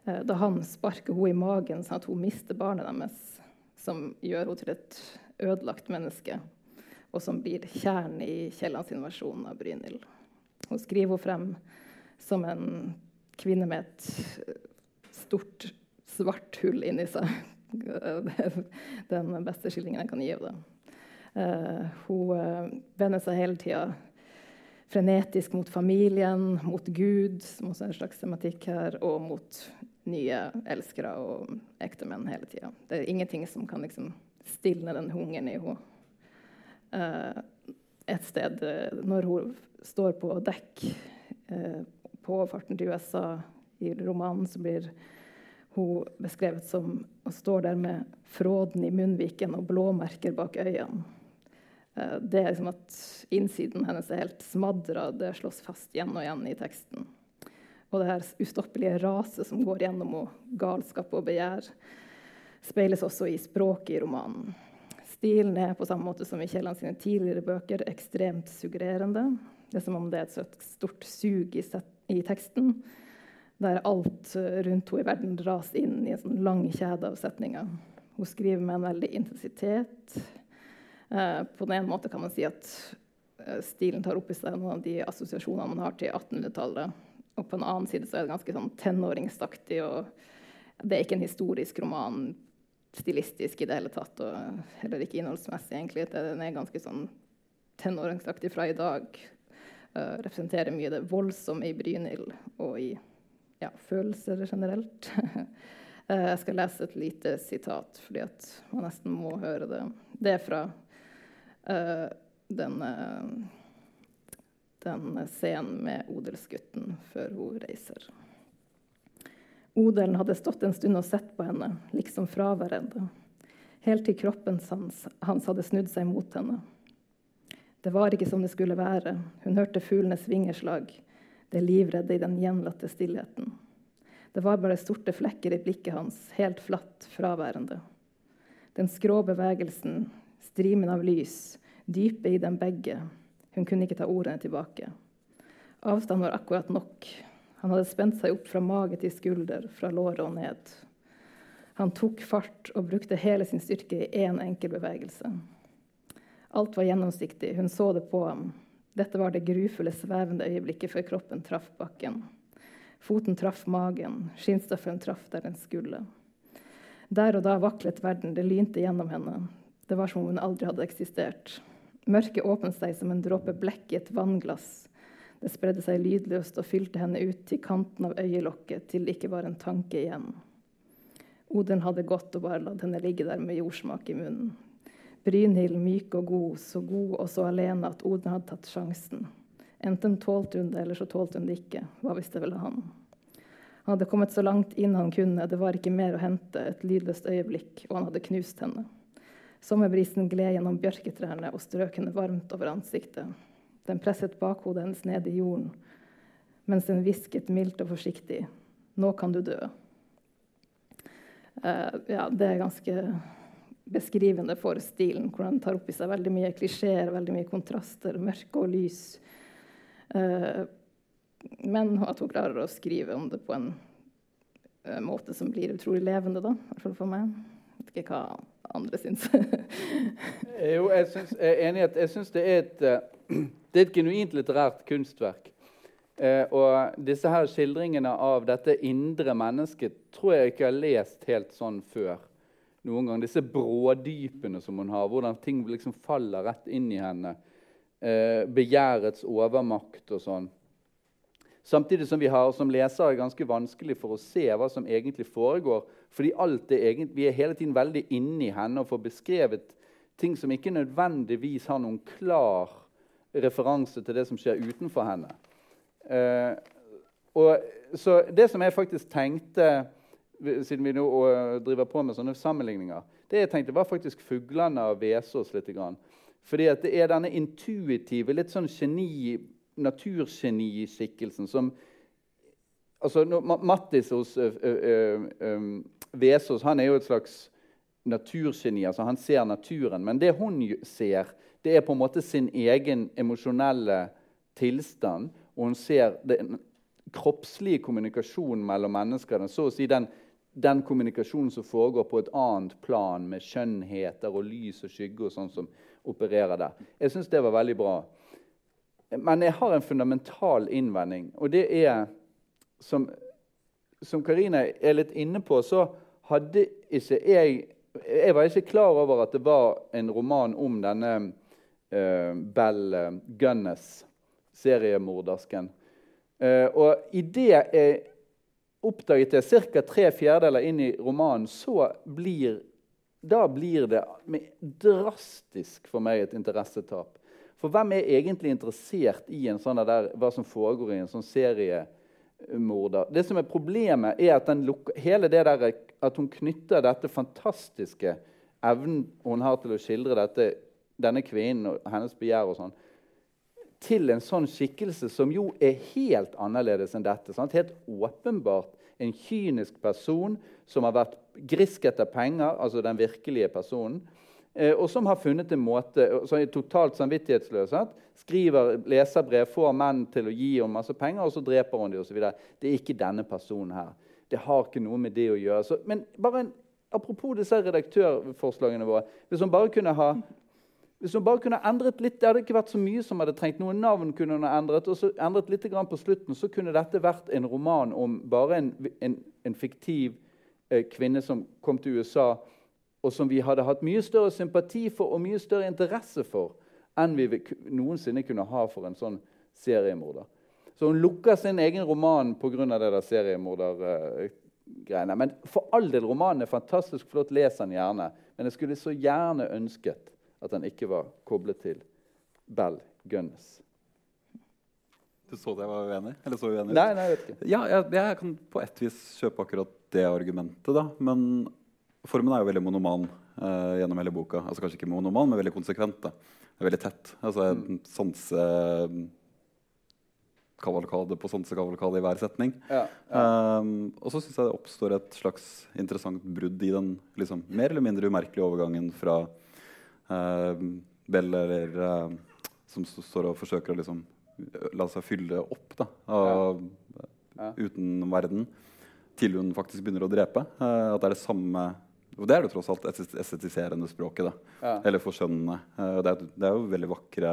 Uh, da han sparker henne i magen sånn at hun mister barnet deres, som gjør henne til et ødelagt menneske, og som blir kjernen i Kiellands versjon av Brynhild. Hun skriver henne frem som en kvinne med et stort, svart hull inni seg. *laughs* Den beste skildringen jeg kan gi av det. Uh, hun uh, vender seg hele tida frenetisk mot familien, mot Gud, som også er en slags tematikk her, og mot nye elskere og ektemenn hele tida. Det er ingenting som kan liksom stilne den hungeren i henne. Uh, et sted uh, når hun står på dekk uh, på farten til USA i romanen, så blir hun beskrevet som å stå der med fråden i munnviken og blåmerker bak øynene. Det er liksom at innsiden hennes er helt smadra. Det slås fast igjen og igjen i teksten. Og det her ustoppelige raset som går gjennom henne, galskap og begjær, speiles også i språket i romanen. Stilen er på samme måte som i Kielland sine tidligere bøker ekstremt suggererende. Det er som om det er et stort sug i teksten, der alt eh, rundt henne i verden dras inn i en sånn lang kjede av setninger. Hun skriver med en veldig intensitet. Eh, på den ene måten kan man si at eh, stilen tar opp i seg noen av de assosiasjonene man har til 1800-tallet. Og på en annen side så er det ganske sånn tenåringsaktig. og Det er ikke en historisk roman stilistisk i det hele tatt, og heller ikke innholdsmessig. egentlig. Den er ganske sånn tenåringsaktig fra i dag. Uh, representerer mye det voldsomme i Brynhild og i ja, følelser generelt. uh, *laughs* jeg skal lese et lite sitat, fordi at man nesten må høre det. Det er fra uh, den, den scenen med odelsgutten før hun reiser. Odelen hadde stått en stund og sett på henne, liksom fraværende, helt til kroppen hans, hans hadde snudd seg mot henne. Det var ikke som det skulle være, hun hørte fuglenes vingeslag, det livredde i den gjenlatte stillheten. Det var bare sorte flekker i blikket hans, helt flatt, fraværende. Den skrå bevegelsen, strimen av lys, dypet i dem begge. Hun kunne ikke ta ordene tilbake. Avstanden var akkurat nok, han hadde spent seg opp fra mage til skulder, fra låret og ned. Han tok fart og brukte hele sin styrke i én en enkel bevegelse. Alt var gjennomsiktig, hun så det på ham. Dette var det grufulle, svevende øyeblikket før kroppen traff bakken. Foten traff magen, skinnstoffen traff der den skulle. Der og da vaklet verden, det lynte gjennom henne. Det var som om hun aldri hadde eksistert. Mørket åpnet seg som en dråpe blekk i et vannglass. Det spredde seg lydløst og fylte henne ut til kanten av øyelokket til det ikke var en tanke igjen. Odin hadde gått og bare latt henne ligge der med jordsmak i munnen. Brynhild myk og god, så god og så alene at Odin hadde tatt sjansen. Enten tålte hun det, eller så tålte hun det ikke. Hva visste vel han? Han hadde kommet så langt inn han kunne, det var ikke mer å hente, et lydløst øyeblikk, og han hadde knust henne. Sommerbrisen gled gjennom bjørketrærne og strøk henne varmt over ansiktet. Den presset bakhodet hennes ned i jorden mens den hvisket mildt og forsiktig 'Nå kan du dø'. Uh, ja, det er ganske beskrivende for stilen, hvor han tar opp i seg veldig mye klisjeer, veldig mye kontraster, mørke og lys. Uh, men at hun klarer å skrive om det på en eh, måte som blir utrolig levende, da. I hvert fall for meg. Vet ikke hva andre syns. *laughs* Jo, jeg, syns, jeg er enig i at jeg syns det er et eh, det er et genuint litterært kunstverk. Eh, og disse her skildringene av dette indre mennesket tror jeg ikke jeg har lest helt sånn før. Noen gang. Disse brådypene som hun har, hvordan ting liksom faller rett inn i henne. Eh, begjærets overmakt og sånn. Samtidig som vi har som lesere ganske vanskelig for å se hva som egentlig foregår. fordi er vi er hele tiden veldig inni henne og får beskrevet ting som ikke nødvendigvis har noen klar referanse til det som skjer utenfor henne. Eh, og, så det som jeg faktisk tenkte, siden vi nå uh, driver på med sånne sammenligninger, det jeg tenkte var faktisk fuglene av Vesaas litt. Grann. Fordi at det er denne intuitive, litt sånn geni, naturgeniskikkelsen som altså, Mattis hos uh, uh, um, Vesaas han er jo et slags naturgeni. altså Han ser naturen. Men det hun ser, det er på en måte sin egen emosjonelle tilstand. Og hun ser den kroppslige kommunikasjonen mellom mennesker. Så å si den, den kommunikasjonen som foregår på et annet plan, med skjønnheter og lys og skygge og sånn som opererer der. Jeg syns det var veldig bra. Men jeg har en fundamental innvending, og det er Som, som Karine er litt inne på, så hadde ikke jeg Jeg var ikke klar over at det var en roman om denne uh, Bell Gunness, seriemordersken. Uh, og idet jeg oppdaget det ca. tre fjerdedeler inn i romanen, så blir da blir det drastisk for meg et interessetap. For hvem er egentlig interessert i sånn der, hva som foregår i en sånn seriemorder? Det som er Problemet er at, det der, at hun knytter dette fantastiske evnen hun har til å skildre dette, denne kvinnen og hennes begjær og sånn, til en sånn skikkelse som jo er helt annerledes enn dette. Sant? Helt åpenbart en kynisk person som har vært grisk etter penger, altså den virkelige personen, eh, og som har funnet en måte som er totalt samvittighetsløs. Skriver leserbrev, får menn til å gi henne masse penger, og så dreper hun dem osv. Det er ikke denne personen her. Det har ikke noe med det å gjøre. Så, men bare en, apropos disse redaktørforslagene våre Hvis hun bare kunne ha hvis hun bare kunne endret litt, Det hadde ikke vært så mye som hadde trengt. Noen navn kunne hun ha endret, og så endret litt på slutten, så kunne dette vært en roman om bare en, en, en fiktiv eh, kvinne som kom til USA, og som vi hadde hatt mye større sympati for og mye større interesse for enn vi noensinne kunne ha for en sånn seriemorder. Så hun lukker sin egen roman pga. det der seriemordergreiene. Eh, Men for all del, romanen er fantastisk flott. Les den gjerne. Men jeg skulle så gjerne ønsket at den ikke var koblet til Bell Gunness. Du så det jeg var uenig? Eller så uenig? Nei, nei, jeg vet ikke. Ja, jeg, jeg, kan på et vis kjøpe akkurat det argumentet, da. Men formen er jo veldig monoman eh, gjennom hele boka. Altså Kanskje ikke monoman, men veldig konsekvent. da. Det er veldig tett. Altså mm. sanse kavalkade på sansekavalkade i hver setning. Ja, ja. Um, og så syns jeg det oppstår et slags interessant brudd i den liksom, mer eller mindre umerkelige overgangen fra Bell eller uh, som står og forsøker å liksom la seg fylle opp da, av ja. utenverden, til hun faktisk begynner å drepe. Uh, at det er det samme og det er det tross alt estetiserende språket. da, ja. Eller forskjønnende. Det, er, det, er, jo veldig vakre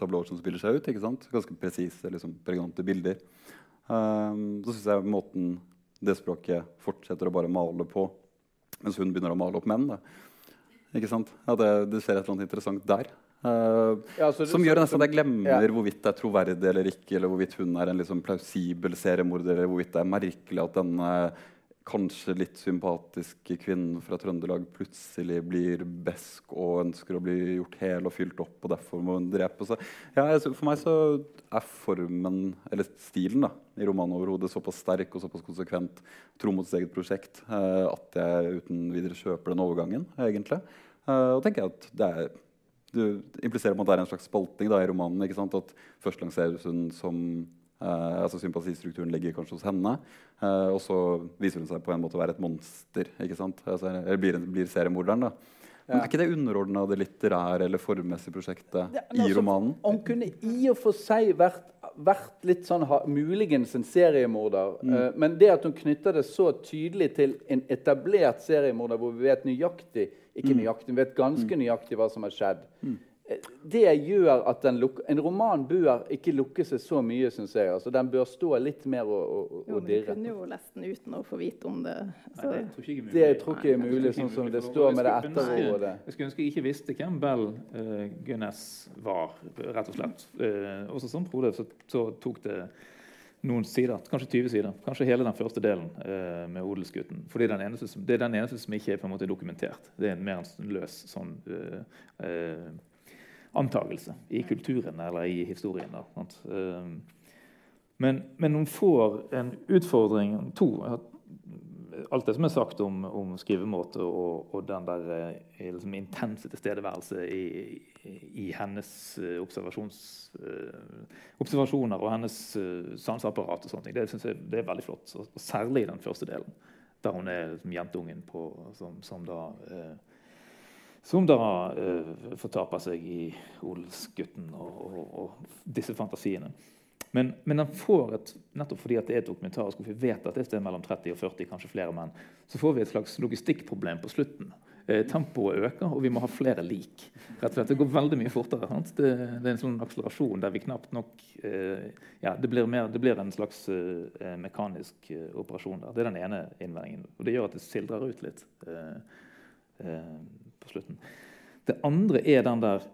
tablåer som spiller seg ut. ikke sant? Ganske presise, liksom, pregnante bilder. Um, så syns jeg måten det språket fortsetter å bare male på, mens hun begynner å male opp menn. da, ikke sant? At det, du ser et eller annet interessant der. Uh, ja, som gjør nesten at jeg glemmer ja. hvorvidt det er troverdig eller ikke, eller hvorvidt hun er en liksom plausibel seriemorder, eller hvorvidt det er merkelig at denne kanskje litt sympatiske kvinnen fra Trøndelag plutselig blir besk og ønsker å bli gjort hel og fylt opp, og derfor må hun drepe. seg. ja, for meg så er formen, eller stilen, da, i romanen overhodet såpass sterk og såpass konsekvent tro mot sitt eget prosjekt uh, at jeg uten videre kjøper den overgangen. egentlig. Uh, og tenker jeg at det er du impliserer at det er en slags spalting da, i romanen. ikke sant? At Først lanseres hun som uh, altså Sympatistrukturen ligger kanskje hos henne. Uh, og så viser hun seg på en måte å være et monster. ikke sant? Altså, eller blir, blir seriemorderen. da. Men er ikke det underordna det litterære eller formmessige prosjektet Ja, i altså, romanen? Han kunne i og for seg vært, vært litt sånn ha, muligens en seriemorder. eh, men det at hun knytter det så tydelig til en etablert seriemorder hvor vi vet nøyaktig ikke nøyaktig, vi vet ganske nøyaktig hva som har skjedd, eh, det gjør at en roman bør ikke lukke seg så mye, syns jeg. Altså, den bør stå litt mer og, og, Jo, og men du kunne jo lest den uten å få vite om det. Så, Nei, det tror ikke jeg er mulig. Jeg tror ikke er mulig, sånn som det står med det etterordet. Jeg skulle ønske jeg ikke visste hvem Bell uh, Gunnes var, rett og slett. Uh, også som Frode så, så tok det noen sider, kanskje 20 sider, kanskje hele den første delen eh, med odelsgutten. Som, det er den eneste som ikke er på en måte dokumentert. Det er en mer en løs sånn eh, antagelse i kulturen eller i historien. Da. Eh, men, men hun får en utfordring to. Alt det som er sagt om, om skrivemåte og, og den der eh, liksom intense tilstedeværelse i, i, hennes eh, eh, observasjoner og hennes sanseapparat, det synes jeg det er veldig flott. Og, og særlig i den første delen, der hun er liksom, jentungen på, som, som da eh, som da eh, fortaper seg i odelsgutten og, og, og disse fantasiene. Men, men et, nettopp fordi det er dokumentarisk, og vi vet at det er mellom 30 og 40, kanskje flere menn, så får vi et slags logistikkproblem på slutten. Eh, tempoet øker, og vi må ha flere lik. Rett og slett, Det går veldig mye fortere. Det, det er en sånn akselerasjon der vi knapt nok eh, ja, det, blir mer, det blir en slags eh, mekanisk eh, operasjon der. Det er den ene innvendingen. Og det gjør at det sildrer ut litt. På slutten. Det andre er den der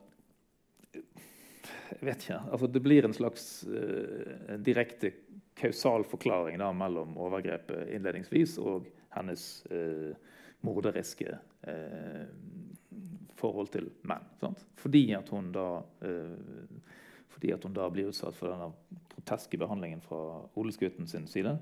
Jeg vet ikke. altså Det blir en slags uh, direkte kausal forklaring da, mellom overgrepet innledningsvis og hennes uh, morderiske uh, forhold til menn. Sant? Fordi at hun da fordi at hun da blir utsatt for denne groteske behandlingen fra odelsgutten sin side,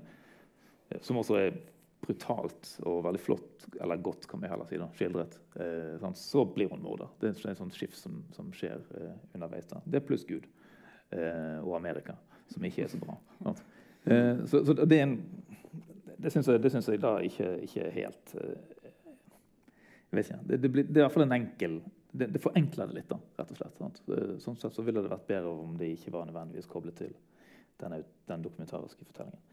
som også er brutalt og veldig flott, eller godt, kan vi heller si, da, skildret, eh, sånn, så blir hun morder. Det er en sånn skift som, som skjer eh, underveis. da. Det er pluss Gud eh, og Amerika, som ikke er så bra. Eh, så, så det er en Det syns jeg, jeg da ikke, ikke helt eh, jeg vet ikke, det, det, blir, det er i hvert fall en enkel det, det forenkler det litt, da, rett og slett. Sant? Sånn sett så ville det vært bedre om det ikke var nødvendigvis koblet til denne, den dokumentariske fortellingen.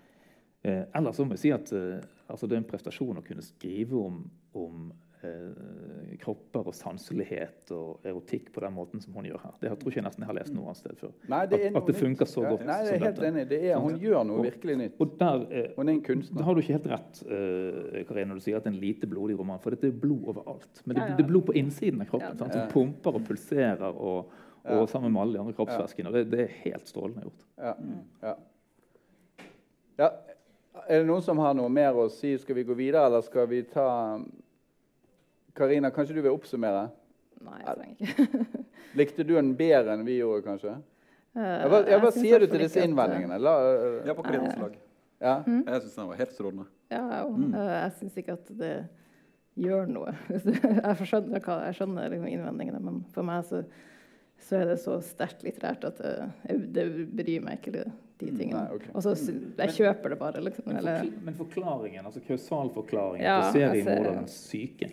Eh, ellers må jeg si at eh, altså det er en prestasjon å kunne skrive om, om eh, kropper og sanselighet og erotikk på den måten som hun gjør her. Det har, tror ikke jeg nesten jeg har lest noe annet sted før. Nei, det at, at det funker så godt. Ja, nei, jeg er helt enig. Det er, hun gjør noe Og- virkelig nytt. Og der, eh, Hun er en kunstner. da har du ikke helt rett, uh, Karin, når du sier at det er en lite blodig roman. For dette er blod overalt. Men det, Ja, ja. det er blod på innsiden av kroppen. Ja, sant? Som pumper og pulserer, og, og sammen med alle de andre kroppsvæskene. Det, det er helt strålende gjort. Ja. Ja. ja. Er det noen som har noe mer å si? Skal vi gå videre, eller skal vi ta Karina, kanskje du vil oppsummere? nei, jeg trenger ikke. *laughs* Likte du den bedre enn vi gjorde, kanskje? Ja, hva, ja, jeg hva sier du til disse eh, innvendingene? La, Jeg ja, på Karinas lag. ja. Jeg syns den var helt strålende. Ja. Mm. Jeg syns ikke at det gjør noe. *laughs* Jeg skjønner, hva, jeg skjønner liksom innvendingene, men for meg så, så er det så sterkt litterært at det, jeg- det bryr meg ikke, de tingene. Nei, okay. Og så jeg kjøper det bare, liksom. Men, Eller, forkl men forklaringen, altså kausalforklaringen Ja, på seriemorderens syke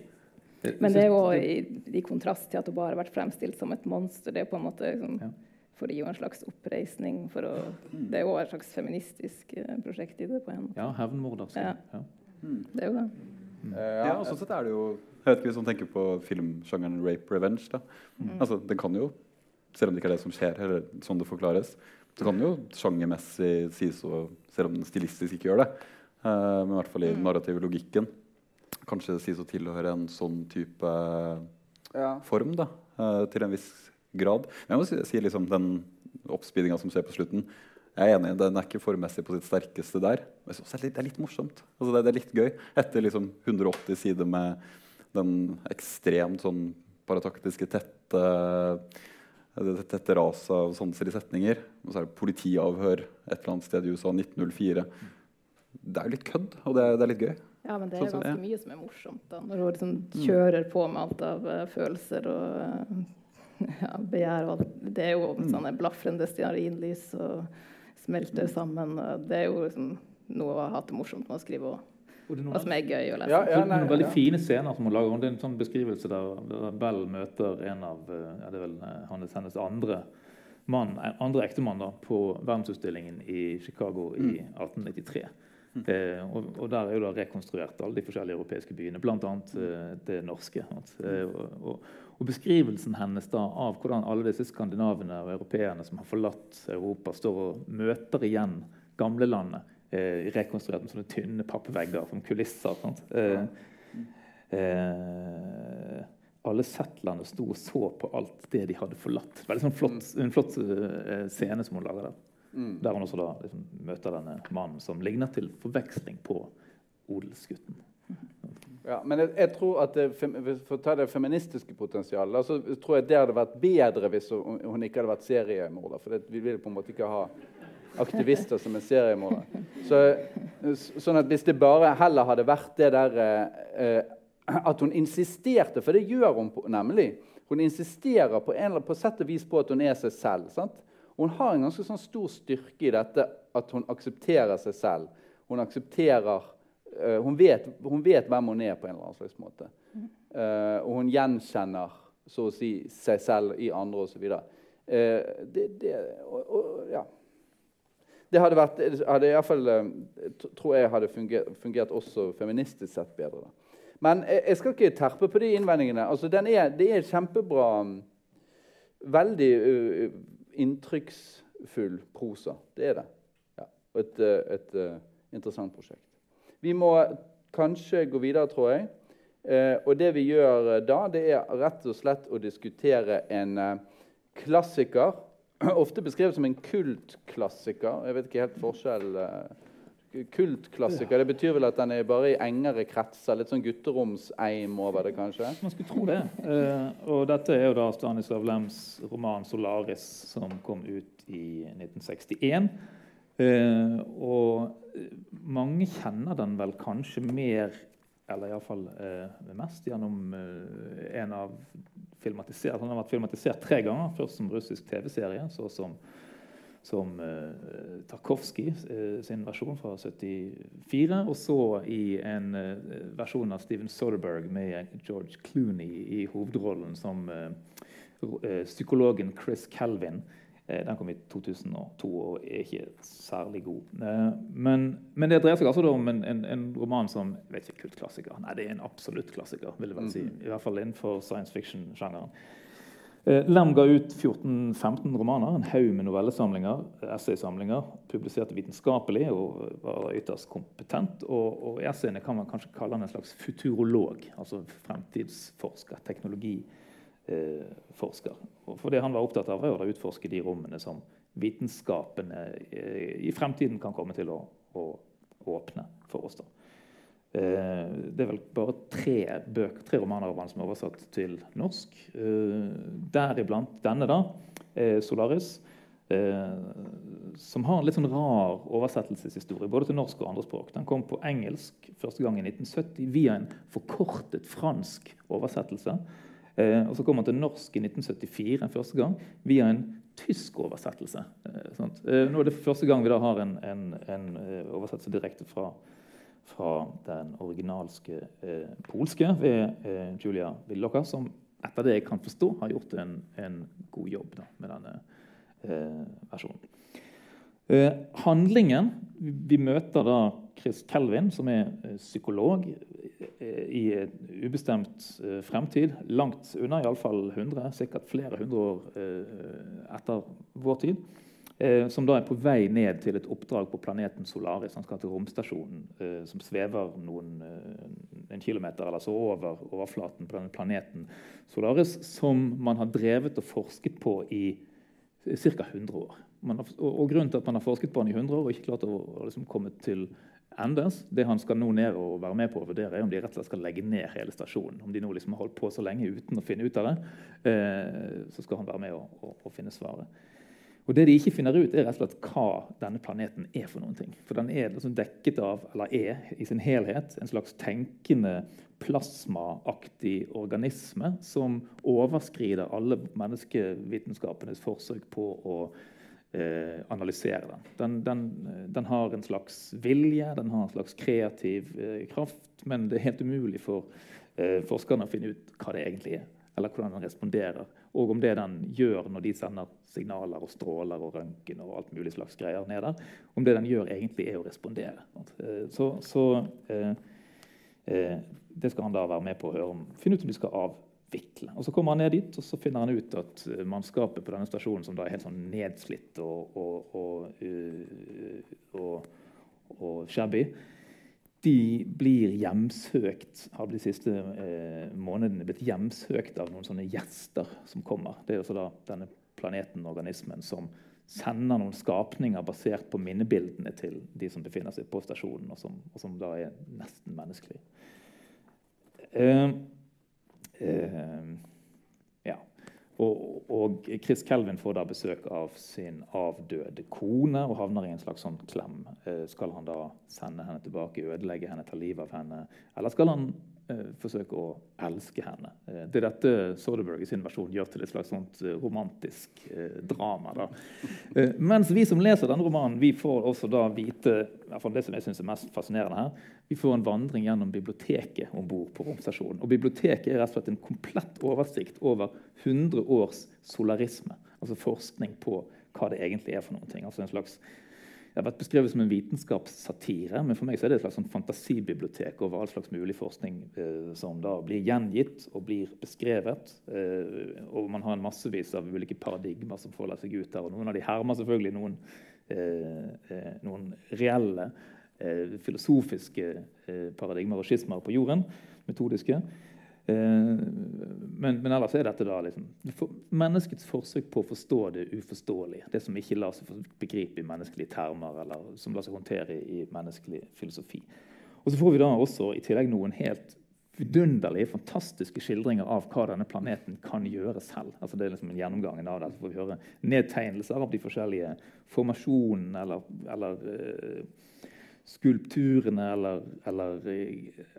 men det er jo i, i kontrast til at hun bare har vært fremstilt som et monster. Det er på en måte liksom, Ja. for å gi henne en slags oppreisning. For å, det er jo et slags feministisk eh, prosjekt i det på en måte. Ja, hevnmordersk. Ja. Ja. Det er jo det. Eh, Ja, og sånn sett er det jo Jeg vet ikke hvis man tenker på filmsjangeren rape revenge. da. Altså, Den kan jo, selv om det ikke er det som skjer, eller sånn det forklares, så kan jo sjangermessig sies å Selv om den stilistisk ikke gjør det, Uh, men i hvert fall i den narrative logikken, kanskje sies å tilhøre en sånn type ja. form, da, Uh, til en viss grad. Men jeg må si, si liksom den oppspillinga som skjer på slutten. Jeg er enig, Den er ikke formmessig på sitt sterkeste der. Men det, er litt, det er litt morsomt. Altså det, det er litt gøy. Etter liksom 180 sider med den ekstremt sånn parataktiske, tette det tette raset av sanselige setninger. Og så er det politiavhør et eller annet sted i USA 1904. Det er jo litt kødd, og det er, det er litt gøy. Ja, men det Sånn er ganske mye som er morsomt, da. Når hun liksom kjører på med alt av uh, følelser og eh, ja, begjær og alt. Det er jo sånne blafrende stearinlys og smelter sammen. Det er jo liksom noe å ha det morsomt med å skrive òg. Og og som er gøy å lese. Ja, ja, nei, noen veldig ja. fine scener som hun lager. Det er en sånn beskrivelse der, der Bell møter en av eh, ja, det er vel eh, hennes, hennes andre mann, eh, andre ektemann da, på verdensutstillingen i Chicago i 1893. Eh, og, og Der er jo da rekonstruert alle de forskjellige europeiske byene, bl.a. Eh, det norske. Eh, og, og, og Beskrivelsen hennes da av hvordan alle disse skandinavene og europeerne som har forlatt Europa, står og møter igjen gamlelandet, rekonstruert med sånne tynne pappvegger som kulisser. sant? Eh, eh, alle settlerne sto og så på alt det de hadde forlatt. Veldig sånn flott, En flott eh, scene som hun lager der. Der hun også da liksom møter denne mannen som ligner til forveksling på odelsgutten. Ja, men jeg, jeg tror at det, For å ta det feministiske potensialet så tror jeg det hadde vært bedre hvis hun ikke hadde vært seriemorder. For det, vi vil på en måte ikke ha aktivister som er seriemordere. Så, sånn at hvis det bare heller hadde vært det der eh, eh, At hun insisterte, for det gjør hun på, nemlig. Hun insisterer på, en, på sett og vis på at hun er seg selv. sant? Hun har en ganske sånn stor styrke i dette at hun aksepterer seg selv. Hun aksepterer eh, hun, vet, hun vet hvem hun er på en eller annen slags måte. Eh, og hun gjenkjenner så å si seg selv i andre osv. Uh, det, det, og, og, ja. Det hadde vært hadde i fall, eh, tror jeg hadde fungert, fungert også feministisk sett bedre. Men jeg, jeg skal ikke terpe på de innvendingene. Altså, er, det er kjempebra Veldig uh, inntrykksfull prosa. Det er det. Ja. Og et, ø, et uh, interessant prosjekt. Vi må kanskje gå videre, tror jeg. Uh, og det vi gjør eh, da, det er rett og slett å diskutere en eh, klassiker. *clears throat* Ofte beskrevet som en kultklassiker. Jeg vet ikke helt forskjell. Eh, kultklassiker, det betyr vel at den er bare i engere kretser. Litt sånn gutteromseim over det, kanskje? Man skulle tro det. Eh, og dette er jo da Stanislav Lems roman 'Solaris', som kom ut i 1961. Eh, og mange kjenner den vel kanskje mer, eller iallfall eh, mest, gjennom eh, en av filmatisert, Han har vært filmatisert tre ganger. Først som russisk TV-serie, så som som eh, Tarkovskij eh, sin versjon fra 74, og så i en eh, versjon av Steven Soderberg med George Clooney i hovedrollen som eh, psykologen Chris Calvin. Eh, den kom i 2002 og er ikke særlig god. Eh, men, men det dreier seg altså om en, en, en roman som jeg vet ikke, kultklassiker. Nei, det er en absolutt klassiker, vil jeg vel si. I hvert fall innenfor science fiction-sjangeren. Eh, Lem ga ut 14-15 romaner, en haug med novellesamlinger, essaysamlinger, publiserte vitenskapelig og var ytterst kompetent. Og, og essayene kan man kanskje kalle han en slags futurolog, altså fremtidsforsker, teknologiforsker. Og for det han var opptatt av, var å utforske de rommene som vitenskapene eh, i fremtiden kan komme til å, å åpne for oss. da. Eh, det er vel bare tre, bøker, tre romaner av han som er oversatt til norsk. Eh, deriblant denne, da, eh, 'Solaris', eh, som har en litt sånn rar oversettelseshistorie, både til norsk og andre språk. Den kom på engelsk første gang i 1970 via en forkortet fransk oversettelse. Eh, og så kom han til norsk i 1974 en første gang via en tysk oversettelse. Eh. Eh, nå er det første gang vi da har en, en, en oversettelse direkte fra fra den originalske eh, polske ved eh, Julia Willocher, som etter det jeg kan forstå, har gjort en, en god jobb da, med denne eh, versjonen. Handlingen vi møter da Chris Kelvin, som er eh, psykolog eh, i et ubestemt eh, fremtid. Langt unna, iallfall 100, sikkert flere hundre år eh, etter vår tid. Eh, som da er på vei ned til et oppdrag på planeten Solaris. Han skal til romstasjonen, eh, som svever noen, eh, en kilometer eller så over overflaten på denne planeten Solaris, som man har drevet og forsket på i ca. 100 år. Har, og, og Grunnen til at man har forsket på den i 100 år og ikke klart å, å liksom komme til endes, det han skal nå ned og være med på å vurdere, er om de rett og slett skal legge ned hele stasjonen. Om de nå liksom har holdt på så lenge uten å finne ut av det, eh, så skal han være med og, og, og finne svaret. Og Det de ikke finner ut, er rett og slett hva denne planeten er for noen ting. For den er liksom dekket av, eller er i sin helhet, en slags tenkende plasmaaktig organisme som overskrider alle menneskevitenskapenes forsøk på å analysere den. Den, den. den, har en slags vilje, den har en slags kreativ eh, kraft, men det er helt umulig for eh, forskerne å finne ut hva det egentlig er, eller hvordan den responderer, og om det den gjør når de sender signaler og stråler og røntgen og alt mulig slags greier ned der, om det den gjør, egentlig er å respondere. Eh, så, så eh, eh, det skal han da være med på å høre om, finne ut om de skal avvikle. Og Så kommer han ned dit og så finner han ut at eh, mannskapet på denne stasjonen, som da er helt sånn nedslitt og, og, og, uh, og, og shabby, de blir hjemsøkt har de siste eh, månedene blitt hjemsøkt av noen sånne gjester som kommer. Det er altså da denne planeten, organismen, som sender noen skapninger basert på minnebildene til de som befinner seg på stasjonen, og som, og som da er nesten menneskelige. Uh, ja. Og, og, Chris Kelvin får da besøk av sin avdøde kone og havner i en slags sånn klem. Uh, skal han da sende henne tilbake, ødelegge henne, ta livet av henne? Eller skal han Eh, forsøke å elske henne. Eh, det er dette Soderberg i sin versjon gjør til et slags eh, romantisk drama. Da. Mens vi som leser denne romanen, vi får også da vite det som jeg synes er mest fascinerende her, vi får en vandring gjennom biblioteket om bord på romstasjonen. Og biblioteket er rett og slett en komplett oversikt over 100 års solarisme. Altså forskning på hva det egentlig er for noen ting. Altså en slags det har vært beskrevet som en vitenskapssatire, men for meg er det et slags sånn fantasibibliotek over all slags mulig forskning eh, som da blir gjengitt og blir beskrevet. Eh, og man har en massevis av ulike paradigmer som folder seg ut der. og Noen av de hermer selvfølgelig noen, eh, eh noen reelle eh, filosofiske eh, paradigmer og skismer på jorden, metodiske. Eh, men, men, ellers er dette da liksom, menneskets forsøk på å forstå det uforståelige. Det som ikke lar seg begripe i menneskelige termer, eller som lar seg håndtere i menneskelig filosofi. Og så får vi da også i tillegg noen helt vidunderlige, fantastiske skildringer av hva denne planeten kan gjøre selv. Altså det er liksom en gjennomgang av det. Så får vi høre nedtegnelser av de forskjellige formasjonene eller, eller uh, skulpturene eller, eller,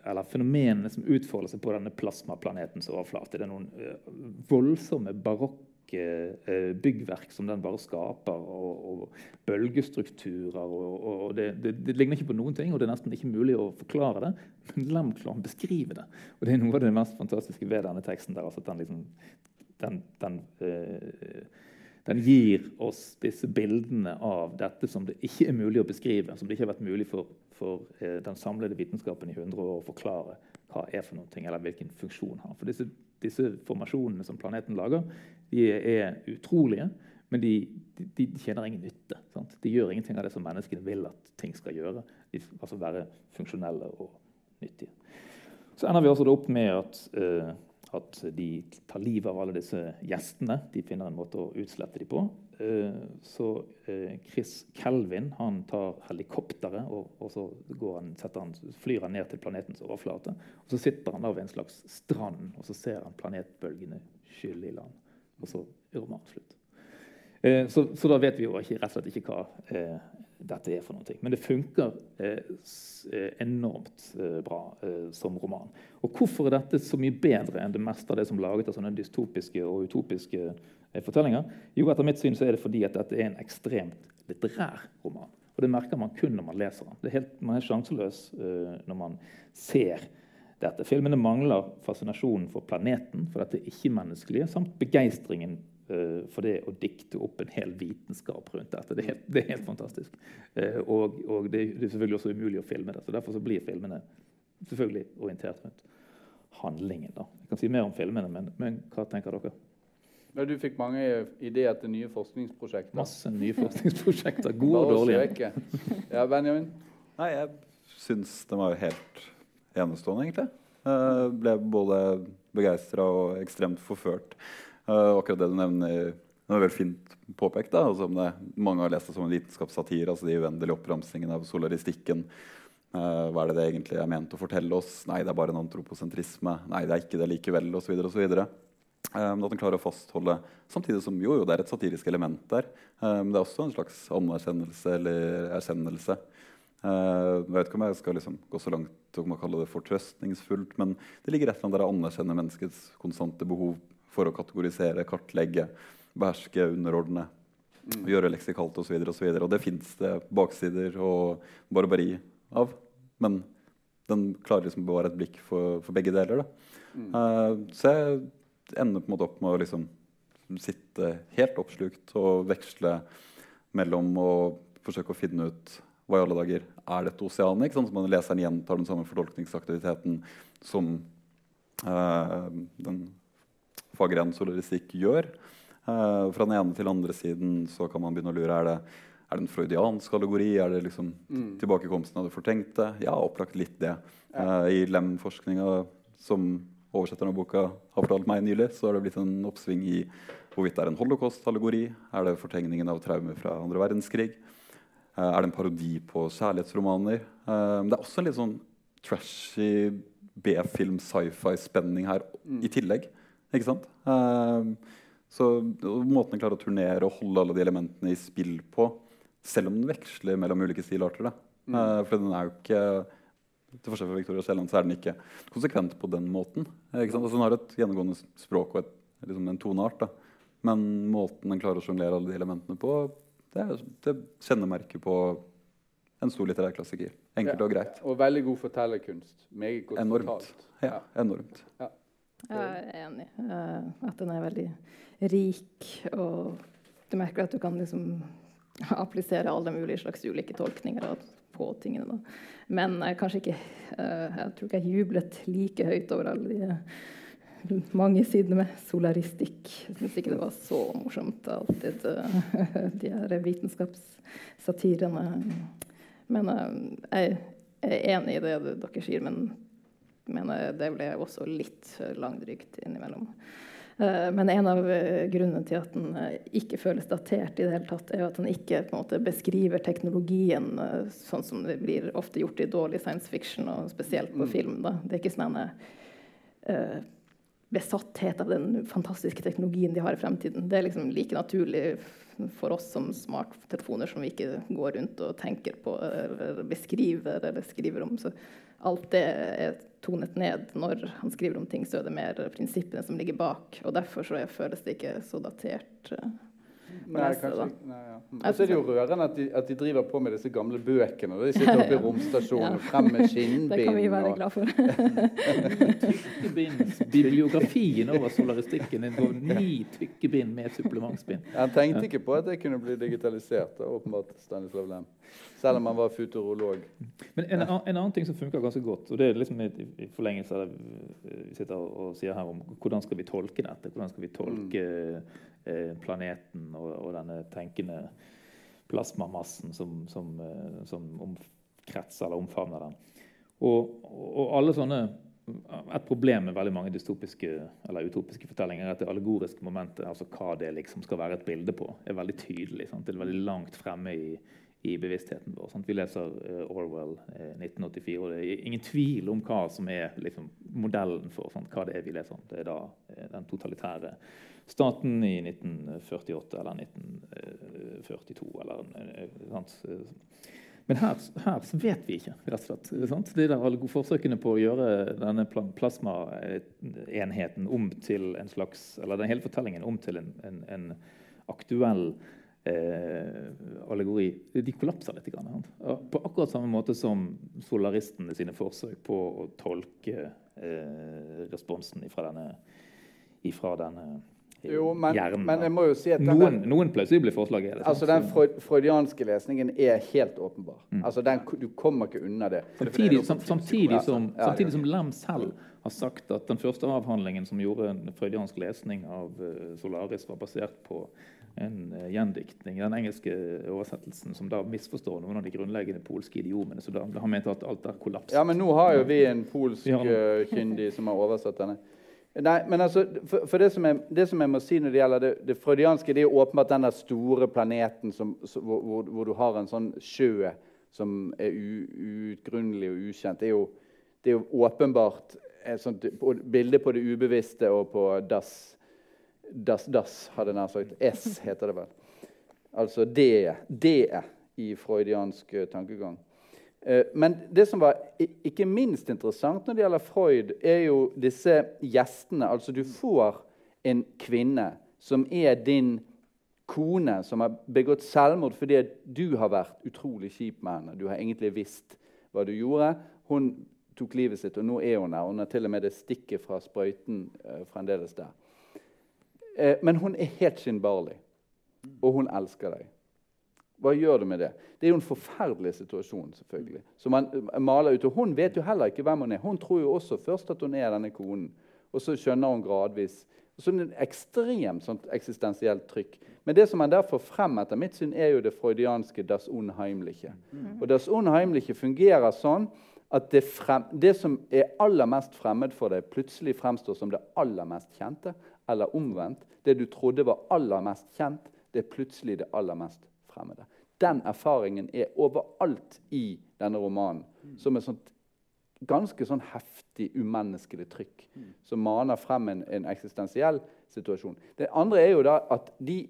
eller, fenomenene som utfolder seg på denne plasmaplanetens overflate. Det er noen uh, voldsomme barokke uh, byggverk som den bare skaper, og, og bølgestrukturer. Og, og det, det, det, ligner ikke på noen ting, og det er nesten ikke mulig å forklare det. Men Lem klarer beskrive det. Og det er noe av det mest fantastiske ved denne teksten. der, altså at den, liksom, den, den uh, den gir oss disse bildene av dette som det ikke er mulig å beskrive. Som det ikke har vært mulig for, for eh, den samlede vitenskapen i 100 år å forklare hva er for noe, eller hvilken funksjon har. For disse, disse, formasjonene som planeten lager, de er utrolige, men de, de, de tjener ingen nytte. Sant? De gjør ingenting av det som menneskene vil at ting skal gjøre. De altså være funksjonelle og nyttige. Så ender vi også opp med at eh, at de tar livet av alle disse gjestene. De finner en måte å utslette dem på. Eh, så eh, Chris Kelvin han tar helikopteret og, så han, han, flyr han ned til planetens overflate. og Så sitter han der ved en slags strand og så ser han planetbølgene skylle i land. Og så er romanen slutt. Eh, så, så, da vet vi jo ikke, rett og slett ikke hva dette er for noe. Men det funker eh, eh, enormt eh, bra som roman. Og hvorfor er dette så mye bedre enn det meste av det som er laget av sånne dystopiske og utopiske fortellinger? Jo, etter mitt syn så er det fordi at dette er en ekstremt litterær roman. Og det merker man kun når man leser den. Er helt, man er sjanseløs når man ser dette. Filmene mangler fascinasjonen for planeten, for dette ikke-menneskelige, samt begeistringen for det å dikte opp en hel vitenskap rundt dette. Det er helt, det er helt fantastisk. Eh, og, og det, er selvfølgelig også umulig å filme det. så Derfor så blir filmene selvfølgelig orientert rundt handlingen. Da. Jeg kan si mer om filmene, men, men hva tenker dere? Ja, du fikk mange ideer til nye forskningsprosjekter. Masse nye *laughs* forskningsprosjekter. Gode og dårlige. Ja, Benjamin? Nei, jeg syns den var helt enestående, egentlig. Jeg ble både begeistra og ekstremt forført. Uh, akkurat det du nevner, det er veldig fint påpekt. da, altså det, Mange har lest det som en vitenskapssatir. altså De uendelige oppramsingene av solaristikken. Uh, hva er det det egentlig er ment å fortelle oss? Nei, det er bare en antroposentrisme. Nei, det er ikke det likevel, osv. Uh, at den klarer å fastholde Samtidig som jo, jo det er et satirisk element der. Uh, men det er også en slags anerkjennelse eller erkjennelse. Jeg vet ikke om jeg skal liksom gå så langt om å kalle det fortrøstningsfullt, men det ligger et eller annet der å anerkjenne menneskets konstante behov for å kategorisere, kartlegge, beherske, underordne. Mm. gjøre leksikalt osv. Og, så videre, og det fins det baksider og barbari av. Men den klarer liksom å bevare et blikk for, for begge deler. Uh, så jeg ender på en måte opp med å liksom sitte helt oppslukt og veksle mellom å forsøke å finne ut hva i alle dager er dette oseanet. ikke sant? Så man leseren gjentar den samme fortolkningsaktiviteten som uh, den faggren solaristikk gjør. Eh, fra den ene til den andre siden så kan man begynne å lure er det, er det en freudiansk allegori. Er det liksom mm. tilbakekomsten av det fortenkte? Ja, opplagt litt det. Eh, I Lem-forskninga, som oversetteren av boka har fortalt meg nylig, så har det blitt en oppsving i hvorvidt det er en holocaust-allegori. Er det fortegningen av traumer fra andre verdenskrig? Eh, er det en parodi på kjærlighetsromaner? det er også en litt sånn trashy B-film, sci-fi-spenning her mm. i tillegg. Ikke sant? Uh, så måten den klarer å turnere og holde alle de elementene i spill på, selv om den veksler mellom ulike stilarter. Mm. Uh, for den er jo ikke til forskjell fra Victoria Kielland så er den ikke konsekvent på den måten. Ikke sant? Altså, den har et gjennomgående språk og et, liksom en toneart. Da. Men måten den klarer å sjonglere alle de elementene på, det er, det kjennemerker på en stor litterær klassiker. Enkelt ja. og greit. Og veldig god fortellerkunst. Meget godt enormt. fortalt. Ja, enormt. Ja. Jeg er enig. Uh, at den er veldig rik, og du merker at du kan liksom applisere alle mulige slags ulike tolkninger på tingene. Da. Men jeg, ikke, uh, jeg tror ikke jeg jublet like høyt over alle de mange sidene med solaristikk. Jeg syns ikke det var så morsomt alltid, *laughs* de her vitenskapssatirene. Men jeg er enig i det dere sier. men men det ble også litt langdrygt innimellom. Eh, men en av eh, grunnene til at den eh, ikke føles datert, i det hele tatt, er at den ikke måte, beskriver teknologien sånn som det blir ofte gjort i dårlig science fiction, og spesielt på mm. film. Da. Det er ikke sånn en besatthet av den fantastiske teknologien de har i fremtiden. Det er liksom like naturlig for oss som smarttelefoner som vi ikke går rundt og tenker på eller beskriver eller skriver om. Så alt det er tonet ned når han skriver om ting, så er det mer prinsippene som ligger bak. Og derfor så føles det ikke så datert. Uh, Nei, kanskje, nei, ja. Og så er det jo rørende at de, at de, driver på med disse gamle bøkene. De sitter oppe i *laughs* romstasjonen ja. frem med skinnbind. Det kan vi være glad for. *laughs* Bibliografien over solaristikken er ni tykke bind med supplementsbind. Han tenkte ikke på at det kunne bli digitalisert, åpenbart, Stanislav Lem. Selv om han var futurolog. Men en, en, annen ting som funker ganske godt, og det er liksom i, i forlengelse av det vi sitter og sier her om hvordan skal vi tolke dette, hvordan skal vi tolke Eh, planeten og, og, denne tenkende plasmamassen som, som, eh, som omkretser eller omfavner den. Og, og, alle sånne Et problem med veldig mange dystopiske eller utopiske fortellinger er at det allegoriske momentet, altså hva det liksom skal være et bilde på, er veldig tydelig. Sant? Det er veldig langt fremme i, i bevisstheten vår. Sant? Vi leser uh, Orwell uh, 1984, og det er ingen tvil om hva som er liksom, modellen for sant? hva det er vi leser. om. Det er da uh, den totalitære staten i 1948 eller 1942. Eller, sant? Men her, her, vet vi ikke, rett og slett. Det er alle forsøkene på å gjøre denne plasmaenheten om til en slags Eller den hele fortellingen om til en, en, en aktuell eh, allegori De kollapser litt. Grann, på akkurat samme måte som solaristene sine forsøk på å tolke eh, responsen ifra denne, ifra denne jo, men, hjernen. Men jeg må jo si at denne, noen, noen plausible forslag er det. Altså, Den freudianske lesningen er helt åpenbar. Mm. Altså, den, Du kommer ikke unna det. Samtidig, sam, samtidig, som, samtidig som Lem selv har sagt at den første avhandlingen som gjorde en freudiansk lesning av Solaris, var basert på en uh, gjendiktning. Den engelske oversettelsen som da misforstår noen av de grunnleggende polske idiomene. Så da, han mente at alt er kollapset. Ja, men nå har jo vi en polsk *laughs* ja. kyndig som har oversatt denne. Nei, men altså, for, for det, som jeg, det, som jeg, må si når det gjelder det, det freudianske, det er åpenbart den der store planeten som, hvor, hvor, hvor, du har en sånn sjø som er uutgrunnelig og ukjent. Det er jo, det er jo åpenbart et sånt bilde på det ubevisste og på dass. Das, das, hadde jeg nær sagt. S heter det vel. Altså det. Det i freudiansk tankegang. Eh, men det som var ikke minst interessant når det gjelder Freud, er jo disse gjestene. Altså du får en kvinne som er din kone som har begått selvmord fordi du har vært utrolig kjip med henne. Du har egentlig visst hva du gjorde. Hun tok livet sitt, og nå er hun her. Hun har til og med det stikket fra sprøyten eh, fremdeles der. Eh, men hun er helt skinnbarlig, og hun elsker deg. Hva gjør du med det? Det er jo en forferdelig situasjon. selvfølgelig. Så man maler ut, og Hun vet jo heller ikke hvem hun er. Hun tror jo også først at hun er denne konen, og så skjønner hun gradvis. Så det er en ekstremt sånt eksistensielt trykk. Men det som man der får frem, etter mitt syn, er jo det freudianske 'das Unheimliche'. Og 'das Unheimliche' fungerer sånn at det, frem, det, som er aller mest fremmed for deg, plutselig fremstår som det aller mest kjente. Eller omvendt. Det du trodde var aller mest kjent, det er plutselig det aller mest fremmede. Den erfaringen er overalt i denne romanen. Som et sånt ganske sånn heftig umenneskelig trykk som maner frem en, en eksistensiell situasjon. Det andre er jo da at de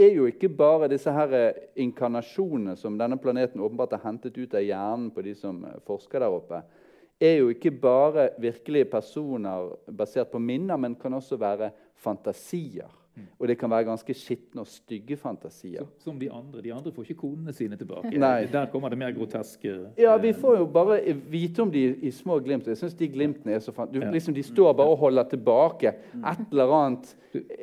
er jo ikke bare disse her eh, inkarnasjonene som denne planeten åpenbart har hentet ut av hjernen på de som eh, forsker der oppe, er jo ikke bare virkelige personer basert på minner, men kan også være fantasier. Og det kan være ganske skitne og stygge fantasier. Som de andre. De andre får ikke konene sine tilbake. Nei. Der kommer det mer groteske Ja, Vi får jo bare vite om de i små glimt. Jeg synes de glimtene er så fan... Du, liksom, De står bare og holder tilbake et eller annet.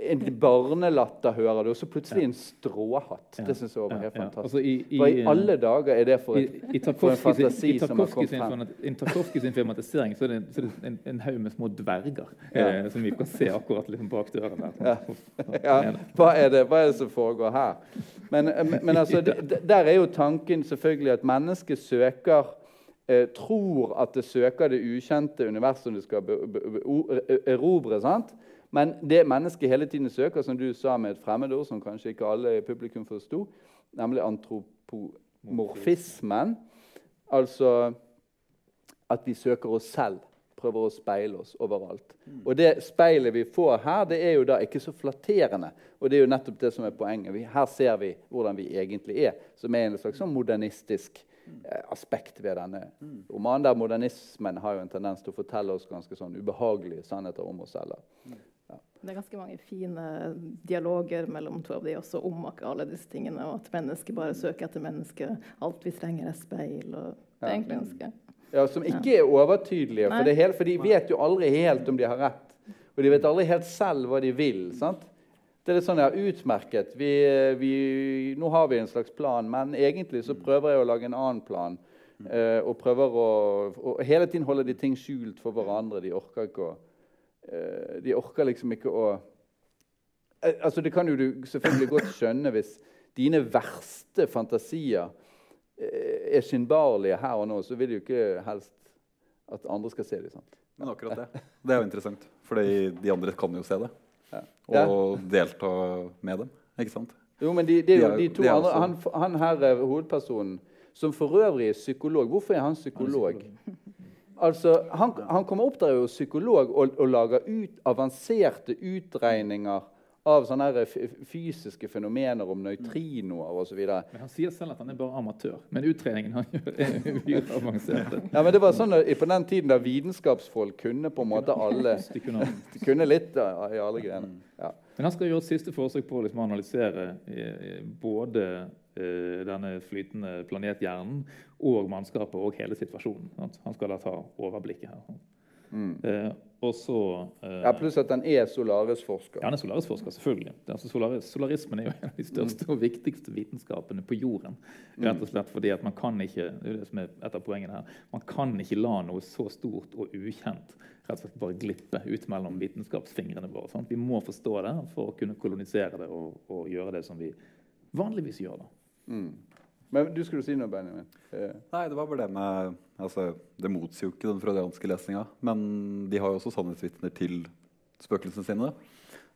En barnelatter hører du, og så plutselig en stråhatt. Det syns jeg var helt fantastisk. Altså, i- i- Hva i alle dager er det for, et, i for en fantasi i som har kommet frem? i Tarkovskij sin filmatisering så er det, er en, en haug med små dverger eh, som vi kan se akkurat liksom bak døren der. Ja, *laughs* hva er, det, hva er det som foregår her? Men, men, altså, der er jo tanken selvfølgelig at mennesket søker eh, Tror at det søker det ukjente universet som det skal e- erobre. sant? Men det mennesket hele tiden søker, som du sa med et fremmedord som kanskje ikke alle i publikum forsto, nemlig antropomorfismen. Altså at vi søker oss selv, prøver å speile oss overalt. Og det speilet vi får her, det er jo da ikke så flatterende. Og det er jo nettopp det som er poenget. Vi, her ser vi hvordan vi egentlig er, som er en slags sånn modernistisk eh, aspekt ved denne romanen. Der modernismen har jo en tendens til å fortelle oss ganske sånn ubehagelige sannheter om oss selv. Det er ganske mange fine dialoger mellom to av de også om alle disse tingene. Og at mennesket bare søker etter mennesket. Alt vi trenger, er speil. og det er egentlig ganske... Ja, Som ikke er overtydelige. For, hele, for de vet jo aldri helt om de har rett. Og de vet aldri helt selv hva de vil. sant? Det er litt sånn, ja, Utmerket. Vi, vi, nå har vi en slags plan, men egentlig så prøver jeg å lage en annen plan. Uh, og prøver å og Hele tiden holder de ting skjult for hverandre. De orker ikke å uh, De orker liksom ikke å uh, altså Det kan jo du selvfølgelig godt skjønne hvis dine verste fantasier er skinnbarlige her og nå, så vil du jo ikke helst at andre skal se dem. sant? Men akkurat det det er jo interessant. For de andre kan jo se det. Ja. Og delta med dem. Ikke sant? Jo, men de, det De de to de er andre han, han her er hovedpersonen, som for øvrig er psykolog Hvorfor er han psykolog? Altså, han, han kommer opp der jo psykolog og, og lager ut avanserte utregninger av sånne fysiske fenomener om nøytrinoer osv. Han sier selv at han er bare amatør. Men utredningen han gjør, er uhyre avansert. Ja, men det var sånn at På den tiden da vitenskapsfolk kunne på en måte alle De kunne de kunne litt i alle greiene. Ja. Men han skal gjøre et siste forsøk på å liksom analysere eh, både eh, denne flytende planethjernen og mannskapet og hele situasjonen. Han skal da ta overblikket her. Sant? Eh, og så eh, ja, Pluss at han er Solaris-forsker. Ja, han er solarisforsker, selvfølgelig. Altså solaris, solarismen er jo en av de største og viktigste vitenskapene på jorden. Rett og slett fordi at man kan ikke det er det som er et av poengene her, man kan ikke la noe så stort og ukjent rett og slett bare glippe ut mellom vitenskapsfingrene våre. Sant? Vi må forstå det for å kunne kolonisere det og, og gjøre det som vi vanligvis gjør. da. Men du skulle si noe, Benjamin? Eh, Nei, det var bare det med altså, Det motsier jo ikke den freudianske lesinga. Men de har jo også sannhetsvitner til spøkelsene sine.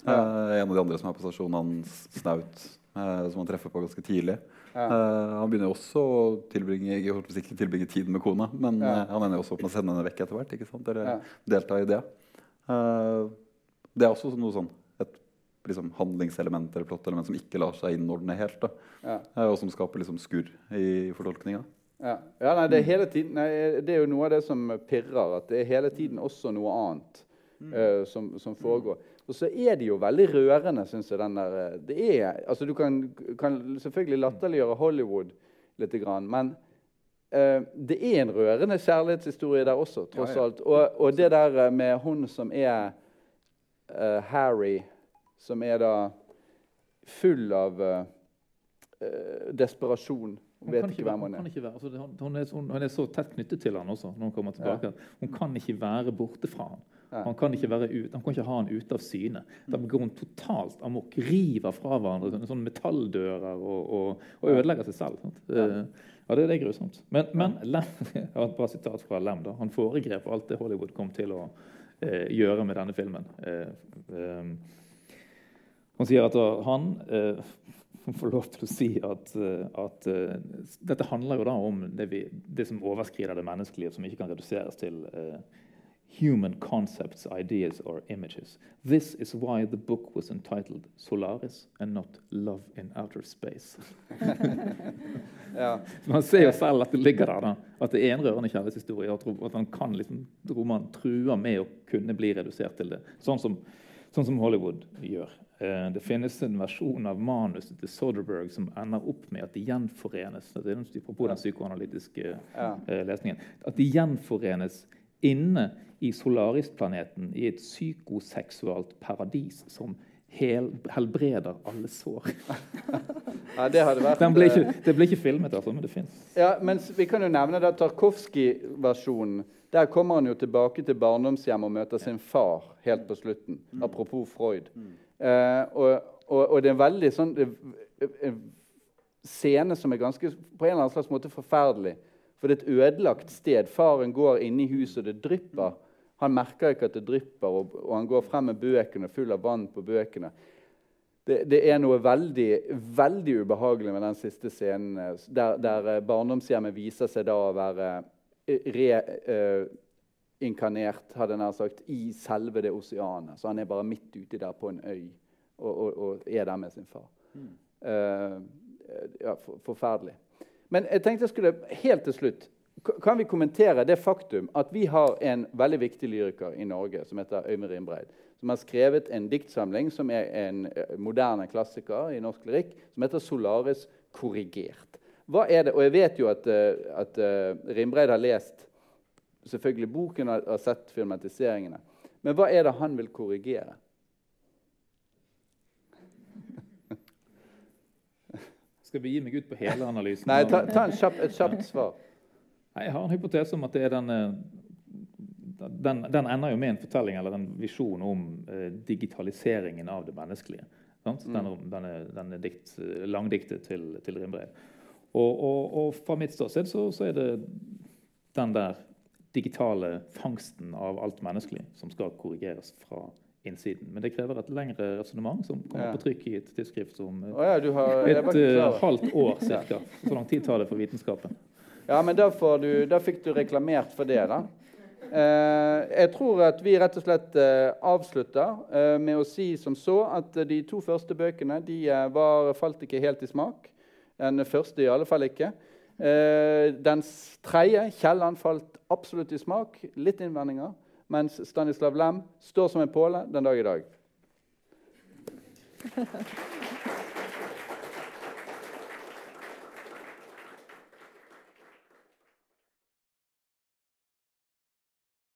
Eh, en av de andre som er på stasjonen, han Snaut, eh, som han treffer på ganske tidlig. Ja. Eh, han begynner jo også å tilbringe, jeg si ikke tilbringe tid med kona, men Ja. eh, han ender jo også opp med å sende henne vekk etter hvert. Eller Ja. delta i det. Eh, det er også noe sånn liksom, handlingselementer eller plottelement som ikke lar seg innordne helt. ja. Eh, og som skaper liksom skurr i fortolkninga. Ja. ja, nei, det er tiden nei, Det er jo noe av det som pirrer. At det er hele tiden også noe annet eh, som, som foregår. Og så er det jo veldig rørende, syns jeg. den der, eh, det er, altså Du kan, kan selvfølgelig latterliggjøre Hollywood litt, grann, men uh, det er en rørende kjærlighetshistorie der også, tross ja. alt. Og, og, det der med hun som er uh, Harry, som er da full av uh, desperasjon hun vet ikke hvem hun er. Være, altså, hun, er hun, er så tett knyttet til han også. når Hun kommer tilbake. Ja. Hun kan ikke være borte fra han. Ja. Han, kan ikke være ut, han kan ikke ha han ute av syne. Da går hun totalt amok. River fra hverandre sånne, metalldører og, og, og, ødelegger seg selv. Ja. ja, det, er grusomt. Men, men Lem, *laughs* jeg har et bra sitat fra Lem. da. Han foregrep alt det Hollywood kom til å eh, gjøre med denne filmen. Eh, eh, han sier at han eh, *laughs* får lov til å si at, eh, at uh, dette handler jo da om det, vi, det, som overskrider det menneskelige, som ikke kan reduseres til uh, human concepts, ideas or images. This is why the book was entitled Solaris and not Love in Outer Space. *laughs* ja. Man ser jo selv at det ligger der, da, at det er en rørende kjærlighetshistorie. At han kan liksom, romanen truer med å kunne bli redusert til det. Sånn som, sånn som Hollywood gjør. Eh, det finnes en versjon av manuset til Soderberg som ender opp med at de gjenforenes det er den psykoanalytiske ja. Eh, lesningen, at de gjenforenes inne i Solarisplaneten i et psykoseksualt paradis som hel, helbreder alle sår. *laughs* ja, det, vært, ble ikke, eh, det ble ikke filmet, altså, men det fins. Ja, men vi kan jo nevne Tarkovskij-versjonen. Der kommer han jo tilbake til barndomshjemmet og møter sin far helt på slutten. Mm. Apropos Freud. Uh, og, og, og, det er en veldig sånn en scene som er ganske på en eller annen slags måte forferdelig. For det er et ødelagt sted. Faren går inn i huset, og det drypper. Han merker ikke at det drypper, og, og han går frem med bøkene full av vann på bøkene. Det, det, er noe veldig, veldig ubehagelig med den siste scenen, der, der eh, barndomshjemmet viser seg da å være reinkarnert eh, hadde nær sagt, i selve det oseanet. Så han er bare midt uti der på en øy og, og, og er der med sin far. Mm. Uh, ja, for, forferdelig. Men jeg tenkte jeg skulle helt til slutt kan vi kommentere det faktum at vi har en veldig viktig lyriker i Norge som heter Øyvind Rimbreid, Som har skrevet en diktsamling som er en eh, moderne klassiker i norsk lyrikk, som heter 'Solaris korrigert'. Hva er det? Og jeg vet jo at, eh, at Rimbreid har lest selvfølgelig boken og har sett filmatiseringene. Men hva er det han vil korrigere? *laughs* Skal vi gi meg ut på hele analysen? Nei, ta, ta kjapp, et kjapt svar. Nei, jeg har en hypotese om at det er den, den, den ender jo med en fortelling eller en visjon om eh, digitaliseringen av det menneskelige. Mm. Denne, denne, denne dikt, langdiktet til, til Rimbrev. Og, og, og, fra mitt ståsted så, så, er det den der digitale fangsten av alt menneskelig som skal korrigeres fra innsiden. Men det krever et lengre resonnement som kommer ja. på trykk i et tidsskrift om oh, ja, har, et uh, halvt år ca. Så lang tid tar det for vitenskapen. Ja, men da, fikk du reklamert for det, da. Uh, jeg tror at vi rett og slett uh, avslutter uh, med å si som så at de to første bøkene de var, falt ikke helt i smak. Den første i alle fall ikke. Den tredje, 'Kielland', falt absolutt i smak. Litt innvendinger mens Stanislav Lem står som en påle den dag i dag.